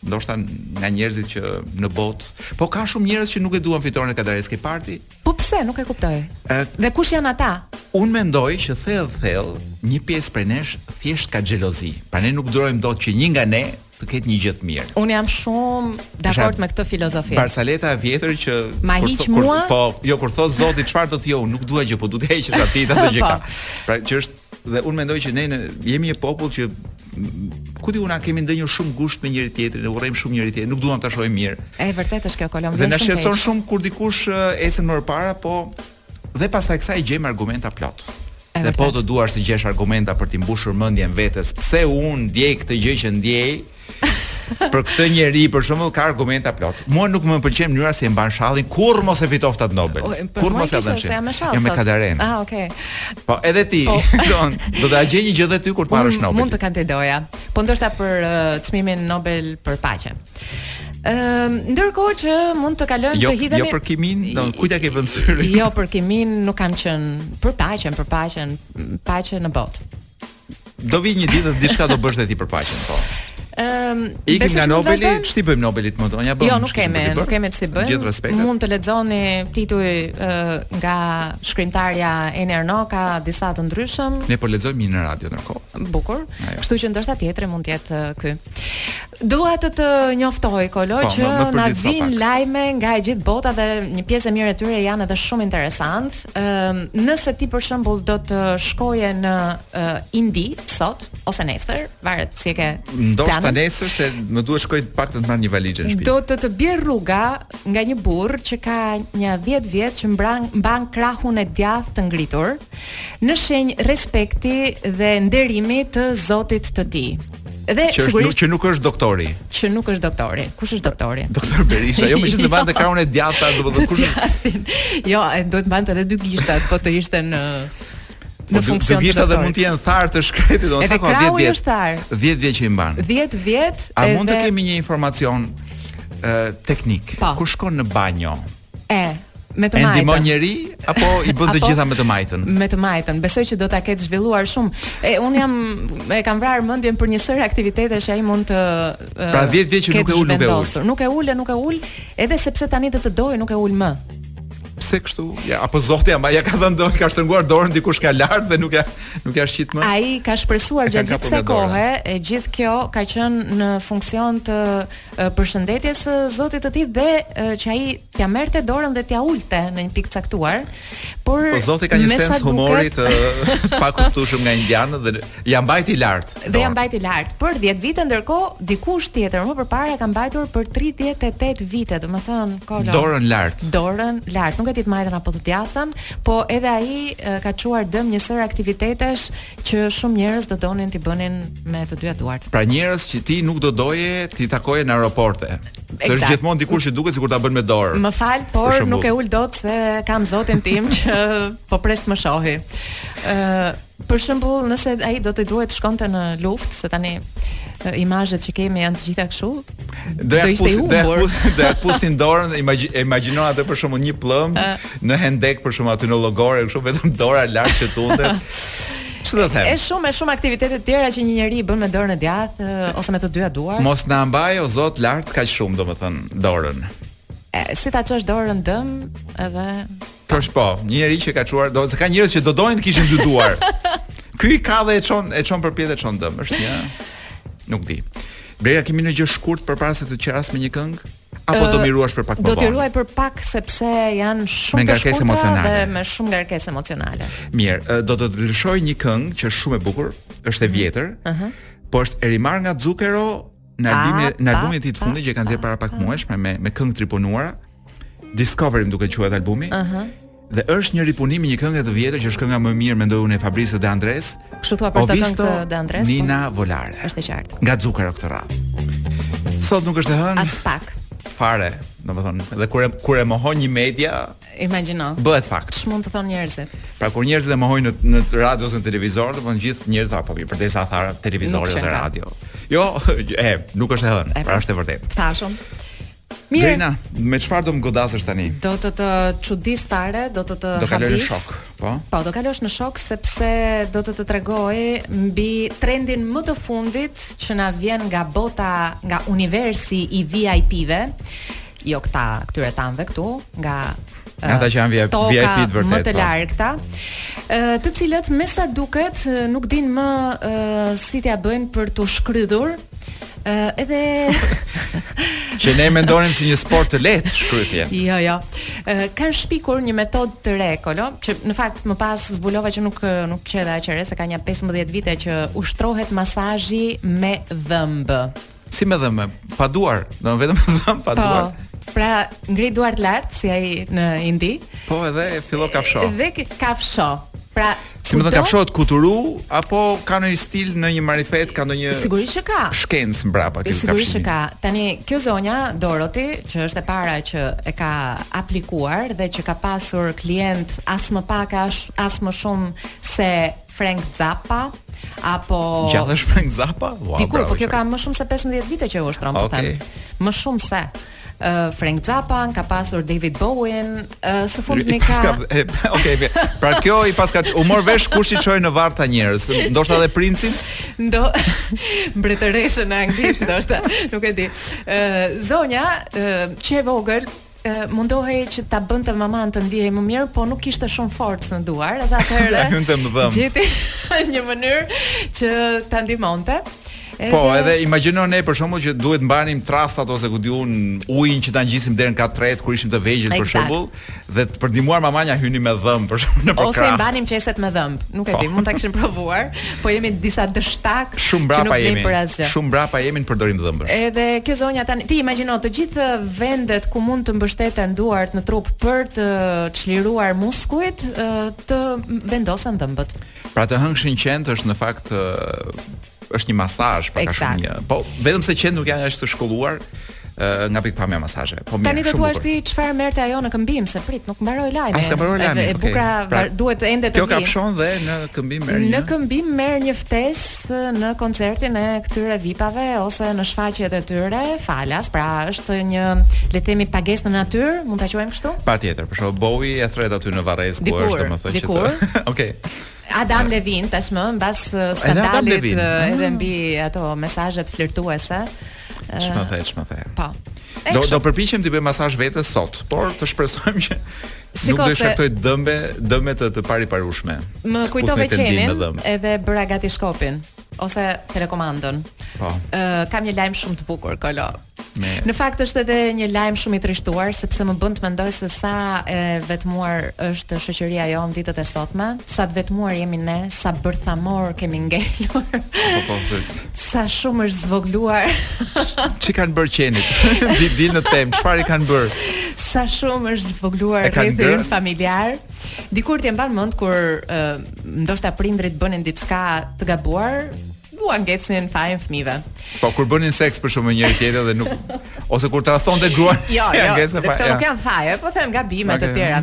ndoshta nga njerëzit që në botë, po ka shumë njerëz që nuk e duan fitoren e Kadaresë ke parë ti. Po pse nuk e kuptoj? E, dhe kush janë ata? Unë mendoj që thellë thellë një pjesë prej nesh thjesht ka xhelozi. Pra ne nuk durojmë dot që një nga ne të ketë një gjë të mirë. Unë jam shumë dakord me këtë filozofi. Barcaleta e vjetër që ma kur, hiq kur, mua? Po, jo kur thotë Zoti çfarë do ti jo, nuk dua gjë, po dua t'i heqësh atij atë që ka. Po. Pra që është dhe unë mendoj që ne në, jemi një popull që ku di unë kemi ndënjur shumë ngushtë me njëri tjetrin, e urrejmë shumë njëri tjetrin, nuk duam ta shohim mirë. E vërtetë është kjo Kolombia. Dhe na shqetëson shumë kur dikush ecën më para, po Dhe pastaj kësaj gjejmë argumenta plot. E dhe po të duash të gjesh argumenta për të mbushur mendjen vetes, pse unë ndjej këtë gjë që ndjej? për këtë njeri për shembull ka argumenta plot. Mua nuk më pëlqen mënyra si e mban shallin, kurrë mos e fitoftë atë Nobel. Kurrë mos e dhash. Jo me Kadarenë. Ah, okay. Po edhe ti, po. don, do ta gjej një gjë dhe ty kur të marrësh Nobel. Mund të kandidoja. Po ndoshta për uh, çmimin uh, Nobel për paqe. Ëm, ndërkohë që mund të kalojmë jo, të hidhemi Jo për Kimin, do kujt e ke vënë syrin? Jo për Kimin, nuk kam qenë për paqen, për paqen, paqe në botë. Do vi një ditë diçka do bësh dhe ti për paqen, po. Ëm, ikim nga Nobeli, ç't'i bëjmë Nobelit më do? Ja bëjmë. Jo, nuk kemi, nuk kemi ç't'i bëjmë. Gjithë respektet. Mund të lexoni tituj uh, nga shkrimtarja Annie Ernaux, ka disa të ndryshëm. Ne po lexojmë në radio ndërkohë. Bukur. Kështu që ndoshta tjetri mund të jetë ky. Dua të të njoftoj Kolo po, që na vin lajme nga e gjithë bota dhe një pjesë e mirë e tyre janë edhe shumë interesante. Ëm nëse ti për shembull do të shkoje në uh, Indi sot ose nesër, varet si e ke. Ndoshta nesër se më duhet shkoj pak të marr një valixhe në shtëpi. Do të të bjerë rruga nga një burrë që ka një 10 vjet që mbran mban krahun e djathtë të ngritur në shenjë respekti dhe nderimi të Zotit të tij. Dhe që është, sigurisht që nuk është doktori. Që nuk është doktori. Kush është doktori? Doktor Berisha, jo meqë të mbante krahun e djathtë, domethënë kush është? Jo, ai do të mbante edhe dy gishtat, po të ishte në po në funksion të doktorit. mund të jenë tharë të shkretit, se sa ka 10 vjet. 10 vjet që i mban. 10 vjet. A mund të kemi një informacion teknik? Po. Kur shkon në banjo? E, me të majtën. E ndihmon njeri apo i bën të gjitha me të majtën? Me të majtën. Besoj që do ta ketë zhvilluar shumë. E unë jam e kam vrarë mendjen për një sërë aktivitete që ai mund të Pra 10 vjet që nuk e ul, nuk e ul. Nuk e ul, nuk e ul, edhe sepse tani dhe të dojë nuk e ul më. Pse kështu? Ja, apo zoti ama ja ka dhënë dorë, ka shtrënguar dorën dikush nga lart dhe nuk ja nuk ja shqit më. Ai ka shpresuar gjatë gjithë kësaj kohe, e gjithë kjo ka qenë në funksion të përshëndetjes së zotit të tij dhe që ai t'ja merrte dorën dhe t'ja ulte në një pikë të caktuar. Por po zoti ka një sens humori të pakuptueshëm nga indianët dhe ja mbajti lart. Dhe ja mbajti lart. Për 10 vite ndërkohë dikush tjetër më përpara e ka mbajtur për 38 vite, domethënë Kolo. Dorën lart. Dorën lart. Nuk e di të majtën apo të djathtën, po edhe ai ka çuar dëm një sërë aktivitetesh Që shumë njerëz do donin t'i bënin me të dyja duart. Pra njerëz që ti nuk do doje t'i takoje në aeroporte. Se është gjithmonë dikush që duket sikur ta bën me dorë. Më fal, por nuk e ul dot se kam zotin tim që po pres të më shohi. Ë, uh, për shembull, nëse ai do të duhet të shkonte në luftë, se tani uh, imazhet që kemi janë të gjitha kështu, Do ja pus, do ja pus, do ja pusin dorën, imagjino atë për shembull një plumb në hendek për shembull aty në llogore, kështu vetëm dora lart që tundet. Ç'do them? Është shumë, është shumë aktivitete të tjera që një njeri i bën me dorën e djathtë ose me të dyja duart. Mos na mbaj o Zot lart kaq shumë, domethënë dorën. E, si ta çosh dorën dëm edhe Kësh po, një njeri që ka çuar dorën, se ka njerëz që do donin të kishin dy duar. Ky i ka dhe e çon, e çon përpjetë e çon dëm, është një nuk di. Bëra kemi një gjë shkurt përpara se të qeras me një këngë? Apo do m'i ruash për pak më vonë? Do t'i ruaj për pak sepse janë shumë të shkurtra dhe me shumë ngarkesë emocionale. Mirë, do të të lëshoj një këngë që është shumë e bukur, është e vjetër. Ëh. Uh -huh. Po është e rimarrë nga Zucchero në albumin ah, në albumin e tij të fundit që e ka nxjerrë para pak muajsh me me, me këngë të ripunuara. Discovery më duket quhet albumi. Ëh. Uh -huh. Dhe është një ripunim i një kënge të vjetër që është kënga më e mirë mendoj unë e Fabrizio De Andresë. Kështu thua për këngët e De Andresë. Ho visto Nina Volare. Është e qartë. Nga Zukero këtë radhë. Sot nuk është e hënë. Aspak. Fare, domethënë, dhe kur e kur e mohon një media, Imagjino. Bëhet fakt. Ç'mund të thonë njerëzit? Pra kur njerëzit e mohojnë në në radio ose në televizor, do të thonë gjithë njerëzit a po mirë, përderisa tha televizori ose radio. Jo, e, nuk është e hënë, pra është e vërtetë. Tashmë. Mirë. Drina, me çfarë do më godasësh tani? Do të të çudis fare, do të të habis. Do kalosh në shok, po? Po, do kalosh në shok sepse do të të tregoj mbi trendin më të fundit që na vjen nga bota, nga universi i VIP-ve jo këta, këtyre tanëve këtu, nga Nga ata që janë VIP, tamam VIP të vërtetë. Më të po. largëta, ë, të cilët me sa duket ë, nuk dinë më ë, si t'ia bëjnë për t'u shkrydhur. ë, edhe Që ne e mendonim si një sport të lehtë shkrydhje. Jo, jo. Ë, Kanë shpikur një metodë të re, Kolo, që në fakt më pas zbulova që nuk nuk qe dhe aq e re, se ka nja 15 vite që ushtrohet masazhi me dhëmbë. si me dhëmbë, pa duar, do vetëm me dhëmbë pa po, duar. Pra ngri duart lart si ai në Indi. Po edhe fillo kafsho. Dhe kafsho. Pra Si me thënë kafshohet kuturu apo ka ndonjë stil ndonjë marifet ka ndonjë Sigurisht që ka. Shkencë mbrapa kjo. Sigurisht që ka. Tani kjo zonja Doroti që është e para që e ka aplikuar dhe që ka pasur klient as më pak as as më shumë se Frank Zappa apo Gjallë është Frank Zappa? Wow, Dikur, po kjo ka më shumë se 15 vite që e ushtron, po okay. them. Më shumë se uh, Frank Zappa, ka pasur David Bowie, uh, së fundmi ka paska, e, okay, pra kjo i paska u mor vesh kush i çoi në varr këta njerëz, ndoshta edhe princin? Dhe mbretëreshën e Anglisë ndoshta, nuk e di. Uh, zonja, uh, që e vogël, mundohej që ta bënte maman të ndihej më mirë, po nuk kishte shumë forcë në duar, edhe atëherë. Hynte me dhëmbë. Gjeti një mënyrë që ta ndihmonte. Edhe... Po, edhe imagjino ne për shembull që duhet të mbanim trastat ose ku di unë ujin që ta ngjisim deri në kat të tretë kur ishim të vegjël për shembull, dhe të për ndihmuar maman i hynim me dhëmbë për shembull në përkrah. Ose mbanim qeset me dhëmbë. Nuk e po. di, mund ta kishim provuar. Po jemi disa dështakë që nuk vlejmë për asgjë. Shumë mbrapa jemi në përdorim dhëmbësh. Edhe kjo zonja tani ti imagjino të gjithë vendet ku mund të mbështeten duart në trup për të çliruar muskujt të vendosen dhëmbët. Pra të hëngshin qentë është në fakt është një masazh pak a shumë një. Po vetëm se qentë nuk janë ashtu të shkolluar, nga pikëpamja e masazheve. Po mirë. Tani do thua ti çfarë merrte ajo në këmbim se prit, nuk mbaroi lajmi. Po s'ka mbaruar lajmi. E bukura okay. pra, duhet ende të vijë. Kjo kafshon dhe në këmbim merr një. Në këmbim merr një ftesë në koncertin e këtyre VIP-ave ose në shfaqjet e tyre, falas, pra është një le të themi pagesë në natyrë, mund ta quajmë kështu? Patjetër, për shkak Bowie e thërret aty në varrezë ku është, domethënë që. Okej. Adam Levin tashmë mbas uh, skandalit uh, edhe mm. mbi ato mesazhet flirtuese. Uh, ç'më the, ç'më the. Po. Do do përpiqem t'i bëj masazh vetes sot, por të shpresojmë që Shiko nuk do të shkaktoj dëme, dëme të të pariparueshme. Më kujtove qenin edhe bëra gati shkopin ose telekomandën. Po. Ë uh, kam një lajm shumë të bukur, Kolo. Me... Në fakt është edhe një lajm shumë i trishtuar sepse më bën të mendoj se sa e vetmuar është shoqëria jonë ditët e sotme, sa të vetmuar jemi ne, sa bërthamorë kemi ngelur. Po po, po sa shumë është zvogluar. Ç'i kanë bërë qenit? Dil dil në temë, çfarë kanë bërë? Sa shumë është zvogluar rrethi ynë familjar. Dikur ti e mban mend kur uh, ndoshta prindërit bënin diçka të gabuar, Ua ngecnin fajin fëmijëve. Po kur bënin seks për shembull me njeri tjetër dhe nuk ose kur tradhtonte gruan. Jo, jo. Ngecnin fajin. Këto nuk janë faje, po them gabime okay. të tjera.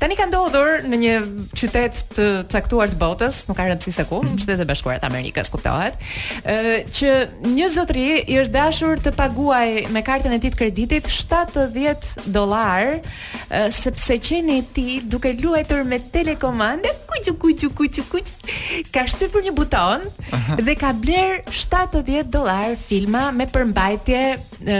Tani ka ndodhur në një qytet të caktuar të botës, nuk ka rëndësi se ku, në Shtetet e Bashkuara të Amerikës, kuptohet, ë që një zotëri i është dashur të paguajë me kartën e tij të kreditit 70 dollar sepse qeni i tij duke luajtur me telekomandë kuçu kuçu kuçu kuç ka shtypur një buton dhe ka blerë 70 dollar filma me përmbajtje e,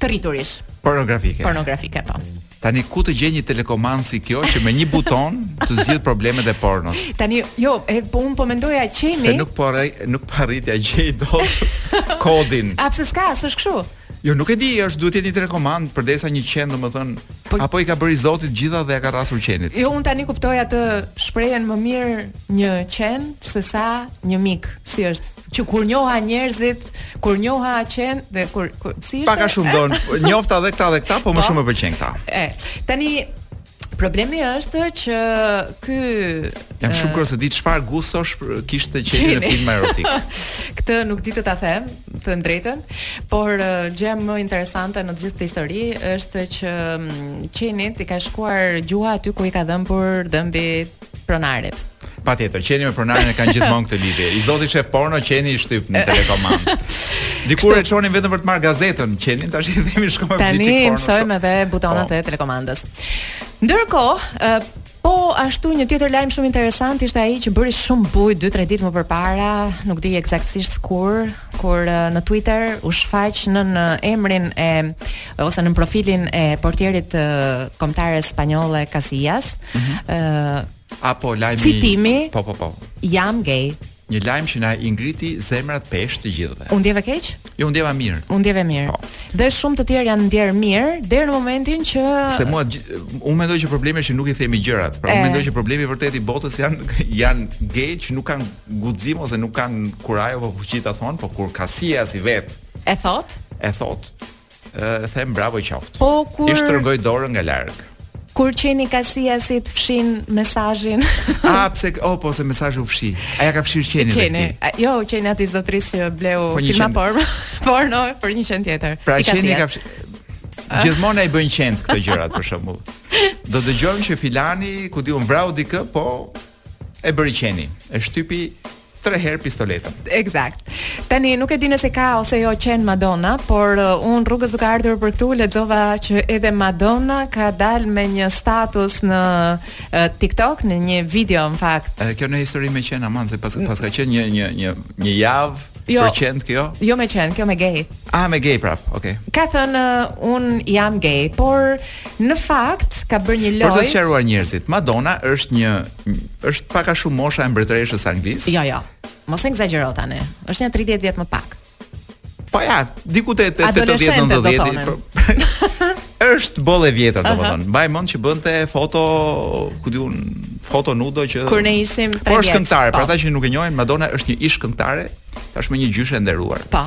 të rriturish pornografike. pornografike po. Tani ku të gjej një telekomandë si kjo që me një buton të zgjidhë problemet e pornos? Tani jo, e po unë po mendoja qeni. Se nuk po arri, nuk po arrij ta gjej dot kodin. A pse s'ka, s'është kështu. Jo nuk e di, është duhet jetë një telekomandë përderisa një qen domethënë po, apo i ka bërë Zoti gjitha dhe ja ka rrasur qenit. Jo un tani kuptoj atë shprehjen më mirë një qen se sa një mik, si është që kur njoha njerëzit, kur njoha qen dhe kur, kur si ishte? Pak a shumë don, njofta edhe këta dhe këta, po më shumë më pëlqejnë këta. E, tani Problemi është që ky Jam shumë kurioz s'e di çfarë gustosh kishte qeni në film erotik. Këtë nuk di të ta them, të drejtën, por gjëja më interesante në të gjithë këtë histori është që qenit i ka shkuar gjuha aty ku i ka dhëmbur dhëmbi pronarit. Patjetër, qeni me pronarin e kanë gjithmonë këtë lidhje. I zoti shef porno qeni i shtyp në telekomand. Dikur e çonin vetëm për të marr gazetën, qenin tashi themi shko më bli çik porno. Tani i mësojmë edhe butonat po. e telekomandës. Ndërkohë, Po ashtu një tjetër lajm shumë interesant ishte ai që bëri shumë bujë 2-3 ditë më parë, nuk di eksaktësisht kur, kur në Twitter u shfaq nën emrin e ose nën profilin e portierit të kombëtares spanjolle Casillas. Ëh, mm -hmm. a po lajmi citimi. Po, po, po. Jam gay. Një lajm që na i ngriti zemrat pesh të gjithëve. U ndjeve keq? Jo, u ndjeva mirë. U ndjeve mirë. Po. Dhe shumë të tjerë janë ndjerë mirë deri në momentin që Se mua unë mendoj që problemi është që nuk i themi gjërat. Pra unë mendoj që problemi i vërtetë i botës janë janë gay që nuk kanë guxim ose nuk kanë kurajë apo fuqi ta thonë, po kur Casillasi vet e thot, e thot, e them bravo qoftë. Po, ku i shtrëngoj dorën nga larg. Kur qeni i Casillasit e fshin mesazhin. A pse oh po se mesazhi u fshi. A ja ka fshir qeni, qeni, e Jo, qeni i atij zotris që bleu po filma qen... porno, porno për një qen tjetër. Pra I qeni ka fshi. Gjithmonë e bën qeni këto gjërat për shembull. Do dëgjojmë që filani ku di un vrau dikë, po E bëri qeni, e shtypi tre herë pistoletën. Eksakt. Tani nuk e di nëse ka ose jo qen Madonna, por uh, un rrugës duke ardhur për këtu lexova që edhe Madonna ka dalë me një status në uh, TikTok në një video në fakt. E, kjo një histori me qen aman se paska, paska qenë një një një një javë jo, për qen kjo. Jo me qen, kjo me gay. Ah, me gay prap. Okej. Okay. Ka thënë uh, un jam gay, por Në fakt, ka bërë një lojë. Për të sqaruar njerëzit, Madonna është një është pak a shumë mosha e mbretëreshës së Anglisë. Jo, jo. Mos e ekzagjero tani. Është një 30 vjet më pak. Po ja, diku te 80-90. Është boll e vjetër, domethënë. Mbaj mend që bënte foto, ku di un, foto nudo që Kur ne ishim tani. Po është këngëtare, për po. ata që nuk e njohin, Madonna është një ish këngëtare, tashmë një gjyshe e nderuar. Po.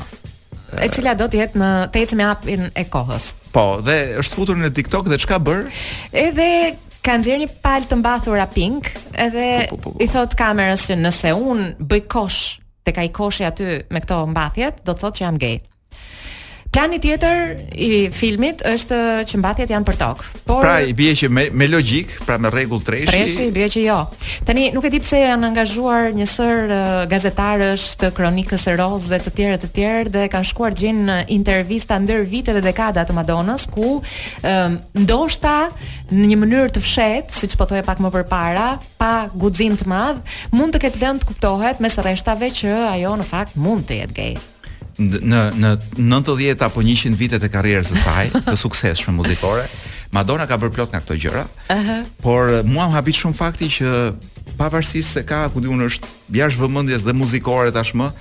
e cila do të jetë në të eci me hapin e kohës. Po, dhe është futur në TikTok dhe çka bër? Edhe ka nxjerr një palë të mbathura pink, edhe po, po, po, i thot kamerës që nëse un bëj kosh tek ai koshi aty me këto mbathjet, do të thotë që jam gay. Plani tjetër i filmit është që mbathjet janë për tokë. Por pra i bie që me, me logjik, pra me rregull treshi. Treshi i bie që jo. Tani nuk e di pse janë angazhuar një sër uh, gazetarësh të kronikës së rozë dhe të tjerë të tjerë dhe kanë shkuar të gjejnë uh, intervista ndër vite dhe dekada të Madonës ku um, ndoshta në një mënyrë të fshehtë, siç po thoja pak më përpara, pa guxim të madh, mund të ketë lënë të kuptohet mes rreshtave që ajo në fakt mund të jetë gay. në në 90 apo 100 vitet e karrierës së saj, të suksesshme muzikore, Madonna ka bërë plot nga këto gjëra. Ëh. Uh -huh. Por eh, mua më habit shumë fakti që pavarësisht se ka, kudi un, është jashtë vëmendjes edhe muzikore tashmë,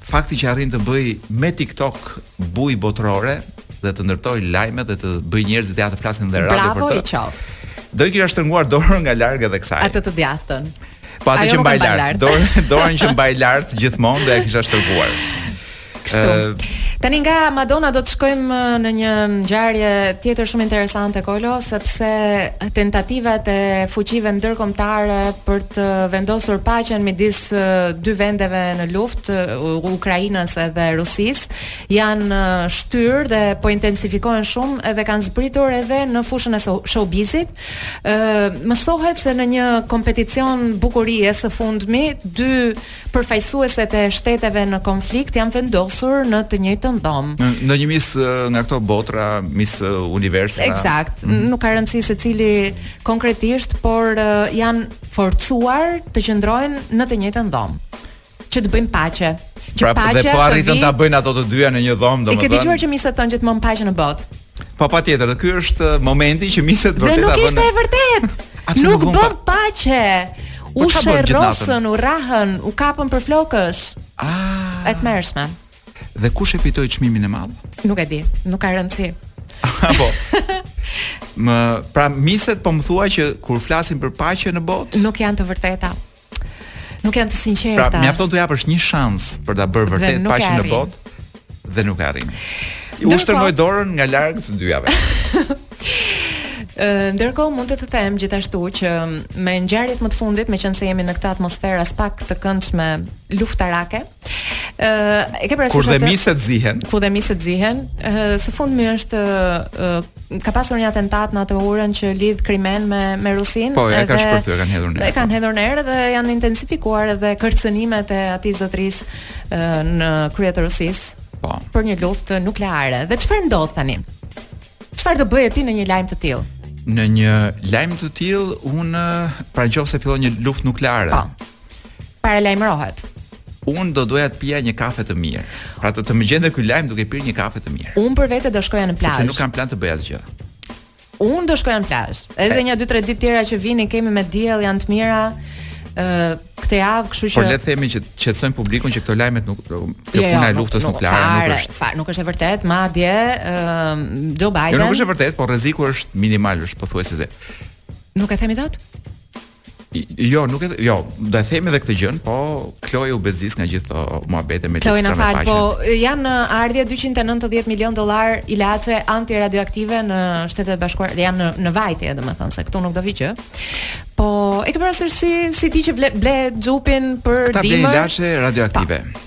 fakti që arrin të bëj me TikTok buj botërore dhe të ndërtoj lajme dhe të bëj njerëzit të flasin dhe radio për të. Bravo i qoftë. Do i kisha shtrënguar dorën nga larg edhe kësaj. Atë të djathtën. Po atë që mbaj lart, dorën dorën që mbaj lart gjithmonë do e kisha shtrënguar. Kështu. Tani nga Madonna do të shkojmë në një ngjarje tjetër shumë interesante Kolo, sepse tentativat e fuqive ndërkombëtare për të vendosur paqen midis dy vendeve në luftë, Ukrainës dhe Rusisë, janë shtyrë dhe po intensifikohen shumë dhe kanë zbritur edhe në fushën e showbizit. Ë mësohet se në një kompeticion bukurie së fundmi dy përfaqësueset e shteteve në konflikt janë vendosur në të njëjtën dhomë. Në, në një mis nga këto bota, mis universi. Eksakt. Mm -hmm. Nuk ka rëndësi se cili konkretisht, por janë forcuar të qëndrojnë në të njëjtën dhomë. që të bëjnë paqe. Që pra, paqe dhe po arritën vi... ta bëjnë ato të dyja në një dhomë, domethënë. E ke dëgjuar që miset thonë gjithmonë paqe në botë. Po patjetër, ky është uh, momenti që miset vërtet apo. Dhe nuk ishte e vërtet. nuk bën paqe. Po u shërrosën, u rrahën, u kapën për flokësh. Ah. Atë mërsme. Dhe kush e fitoi çmimin e madh? Nuk e di, nuk ka rëndësi. Apo. më pra miset po më thua që kur flasin për paqe në botë, nuk janë të vërteta. Nuk janë të sinqerta. Pra, mjafton t'u japësh një shans për ta bërë vërtet paqen në botë dhe nuk e arrin. U shtrëngoj dorën nga larg të dyjave. Ndërkohë mund të të them gjithashtu që me ngjarjet më të fundit, meqenëse jemi në këtë atmosferë aspak të këndshme luftarake, Ë, e ke parasysh atë? Kur dhe miset zihen. Kur dhe miset zihen, së fundmi është ka pasur një atentat në atë urën që lidh Krimenë me me Rusinë. Po, e kanë shpërthyer, kanë hedhur në erë. E kanë hedhur në erë dhe janë intensifikuar edhe kërcënimet e atij zotërisë në krye të Rusisë. Po. Për një luftë nukleare. Dhe çfarë ndodh tani? Çfarë do bëje ti në një lajm të tillë? Në një lajm të tillë, unë pra nëse fillon një luftë nukleare. Po. paralajmërohet. Unë do doja të pija një kafe të mirë. Pra të, të më gjente ky lajm duke pirë një kafe të mirë. Unë për vete do shkoja në plazh. Sepse nuk kam plan të bëj asgjë. Unë do shkoja në plazh. Edhe e. një 2-3 ditë të tjera që vijnë kemi me diell janë të mira. ë këtë javë, kështu që Por le të themi që qetësojmë publikun që këto lajmet nuk kjo jo, jo, puna e luftës nukleare nuk, nuk është. Fare, nuk është e vërtetë, madje ë Joe Biden. Jo, nuk është e vërtetë, por rreziku është minimal, është pothuajse zero. Nuk e themi dot? Jo, nuk e jo, do e themi edhe këtë gjënë, po Kloe u bezdis nga gjithë ato muhabete me Kloe na fal, po janë në ardhje 290 milion dollarë ilaçe antiradioaktive në Shtetet e Bashkuara, janë në në vajtje, domethënë se këtu nuk do vijë gjë. Po e ke parasysh si si ti që ble, ble xhupin për dimër? Këta ilaçe radioaktive. Pa.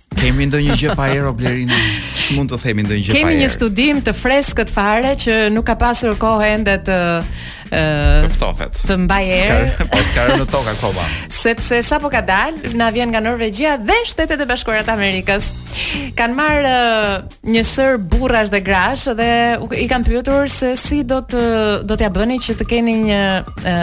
Kemi ndonjë gjë pa erë Blerina? Mund të themi ndonjë gjë pa erë. Kemi një studim të freskët fare që nuk ka pasur kohë ende të ë të ftofet. Të mbajë erë. Po s'ka rënë në tokë akoma. Sepse sapo ka dalë, na vjen nga Norvegjia dhe Shtetet e Bashkuara të Amerikës. Kanë marrë një sërë burrash dhe grash dhe i kanë pyetur se si do të do t'ia bëni që të keni një e,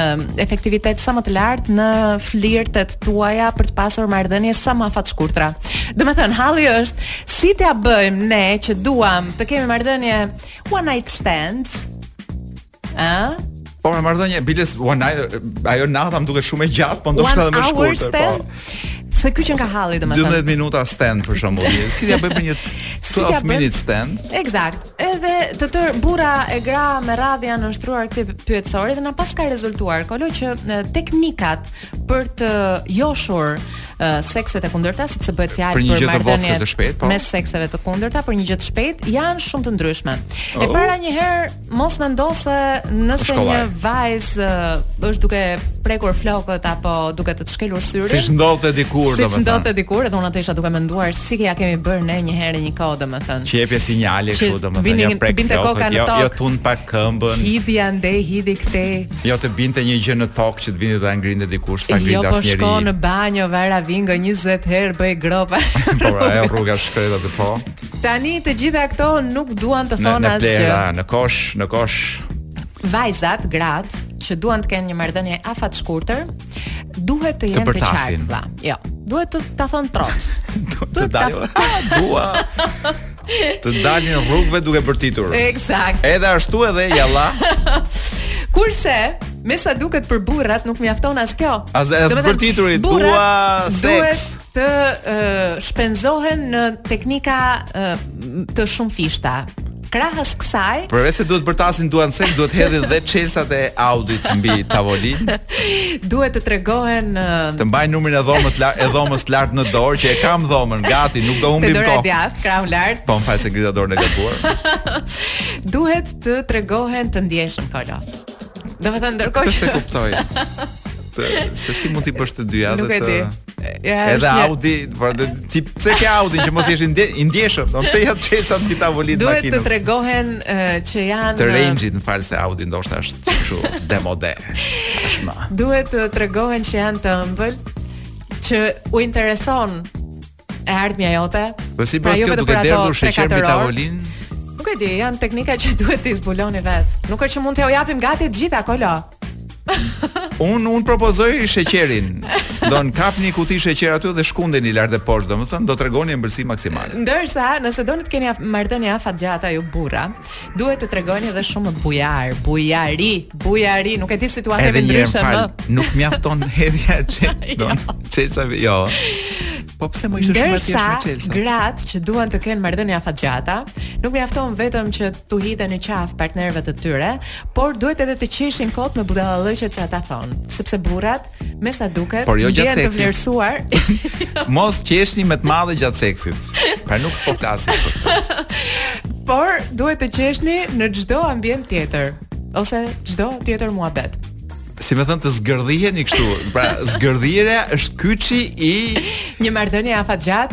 efektivitet sa më të lartë në flirtet tuaja për të pasur marrëdhënie sa më afatshkurtra. Domethënë halli është si t'ia bëjmë ne që duam të kemi marrëdhënie one night stands Ëh? Po me marrëdhënie biles one night, ajo nata më duket shumë e gjatë, po ndoshta edhe më shkurtër, po. Se ky qenka halli domethënë. 12 minuta stand për shembull. Si ia bëjmë një 12 minute stand? Eksakt. Edhe të tërë burra e gra me radhë i janë nënshtruar këtij pyetësori dhe na paska rezultuar Kloe që teknikat për të joshur uh, sekset e kundërta sepse bëhet fjalë për, për marrëdhënie të shpejtë, po. Mes sekseve të kundërta për një gjë të shpejtë janë shumë të ndryshme. Oh. E para një herë Mos mendo se nëse Shkollaj. një vajzë uh, është duke prekur flokët apo duke të të shkelur syrin. Siç ndodhte dikur, domethënë. Siç ndodhte dikur, edhe unë atë isha duke menduar si ia kemi bërë ne një herë e një kohë domethënë. Që jepje sinjale kështu domethënë, ja të të binte koka në jo, tokë. Jo, jo tund pak këmbën. Hidhi andej, hidhi këtej. Jo të binte një gjë në tokë që të binte ta ngrinte dikush s'ta jo, ngrinte asnjëri. Jo, po shko në banjo, varavingo 20 herë bëj gropa. Po, ajo rruga e shkreta të po. Tani të gjitha këto nuk duan të thonë asgjë. Në plehra, në kosh, në kosh. Vajzat, gratë që duan të kenë një marrëdhënie afat shkurtër, duhet të jenë të, të qartë, vlla. Jo, duhet të ta thon troç. të dalë. Dua. Të dalin rrugëve duke bërtitur. Eksakt. Edhe ashtu edhe jalla. Kurse, me sa duket për burrat nuk mjafton as kjo. As të bërtiturit, dua seks. të shpenzohen në teknika të shumëfishta. Krahas kësaj, përveç se duhet bërtasin dua seks duhet hedhin dhe çelsat e Audit mbi tavolinë. Duhet të tregohen të mbajnë numrin e dhomës lart e dhomës lart në dorë që e kam dhomën gati, nuk do humbim kohë. Te dora krahu lart. Po më fal se ngrita dorën e gabuar. duhet të tregohen të ndjeshëm kolo. Domethënë ndërkohë që se kuptoj. se si mund t'i bësh të dyja ato? Nuk e di. Ja, edhe një... Audi, por dhe, ti pse ke Audi që mos jesh i ndje, ndjeshëm? Do pse ja çelsat mbi tavolinë makinës? Duhet të tregohen uh, që janë të Range-it më fal se Audi ndoshta është kështu demode. Tashmë. Duhet të tregohen që janë të ëmbël, që u intereson e ardhmja jote. Dhe si pra, bëhet pra, kjo duke derdhur sheqer mbi tavolinë? Nuk e di, janë teknika që duhet të zbuloni vetë. Nuk është që mund t'ja japim gati të gjitha kolo. Un un propozoj sheqerin. Do kapni kuti sheqer aty dhe shkundeni lart e poshtë, domethënë do tregoni ëmbëlsi maksimale. Ndërsa, nëse doni të keni marrëdhënie afatgjata ju burra, duhet të tregoni edhe shumë bujar, bujari, bujari, nuk e di si tua themi ndryshe më. Nuk mjafton hedhja e çel, jo. Do çelsa, jo. Po pse më ishte shumë e thjeshtë me çelsa? Gratë që duan të kenë marrëdhënie afatgjata, nuk mjafton vetëm që tu hidhen në qafë partnerëve të tyre, Por duhet edhe të qeshin kot me budallëqet që ata thon, sepse burrat, me sa duket, Por jo gjatë ndjehen të seksit. vlerësuar. Mos qeshni me të madhe gjatë seksit. Pra nuk po flasim për këtë. Por duhet të qeshni në çdo ambient tjetër ose çdo tjetër muhabet. Si më thënë të zgërdhiheni kështu. Pra zgërdhirja është kyçi i Një marrëdhënie afatgjat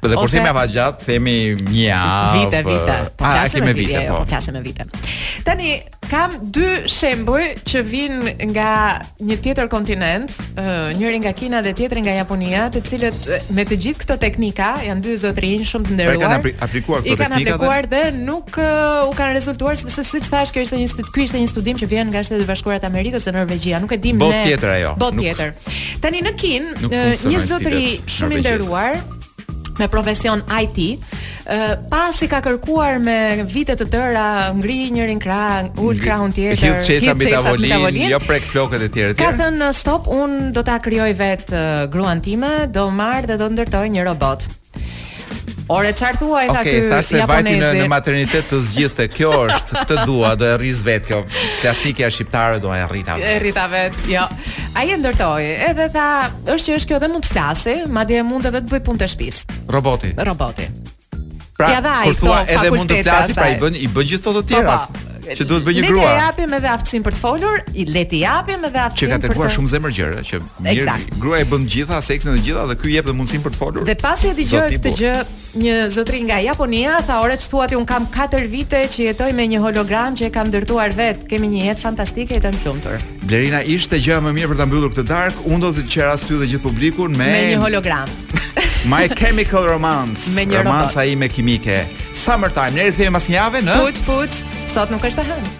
Dhe kur themi afatgjat, themi një javë. Vite, vite. Po flasim me vite, po. po klasë me vite. Tani kam dy shembuj që vijnë nga një tjetër kontinent, njëri nga Kina dhe tjetri nga Japonia, të cilët me të gjithë këto teknika janë dy zotërinj shumë të nderuar. Pra kanë aplikuar këto teknika. Kanë aplikuar dhe nuk u kanë rezultuar sepse siç thash, kjo ishte një studim, ky ishte një studim që vjen nga Shtetet e Bashkuara të Amerikës dhe Norvegjia. Nuk e dimë ne. Bot tjetër ajo. Bot tjetër. Tani në Kin, një zotëri shumë i nderuar me profesion IT, ë pasi ka kërkuar me vite të tëra ngri njërin krah, ul krahun tjetër, hidh çelsa mbi tavolinë, jo prek flokët e tjera. Ka thënë stop, un do ta krijoj vet gruan time, do marr dhe do ndërtoj një robot. Ore çfarë thua ai tha ky japonezi? Okej, thashë se vajti në, në maternitet të zgjidhte. Kjo është, këtë dua, do e rris vetë kjo. Klasikja shqiptare do e rrita vetë. E rrita vetë, jo. Ai e ndërtoi, edhe tha, është që është kjo dhe mund të flasë, madje mund edhe të bëjë punë të shtëpisë. Roboti. Roboti. Pra, ja kur thua edhe mund të flasi, pra i bën i bën gjithë ato të tjera. Po, po. që duhet bëjë një grua. Le të japim edhe aftësinë për të folur, le të japim edhe aftësinë për të. Që ka treguar shumë zemërgjerë, që mirë, gruaja e bën gjitha, seksin e gjitha dhe ky i jep dhe mundësinë për të folur. Dhe pasi e dëgjoi këtë gjë, një zotri nga Japonia tha ore ç'thua ti unë kam 4 vite që jetoj me një hologram që e kam ndërtuar vetë. Kemi një jetë fantastike e të lumtur. Blerina ishte gjëja më mirë për ta mbyllur këtë darkë. Unë do të qeras ty dhe gjithë publikun me me një hologram. My Chemical Romance. Me një romanca ime kimike. Summertime, ne rikthehemi pas një jave në Puç puç, sot nuk është e hënë.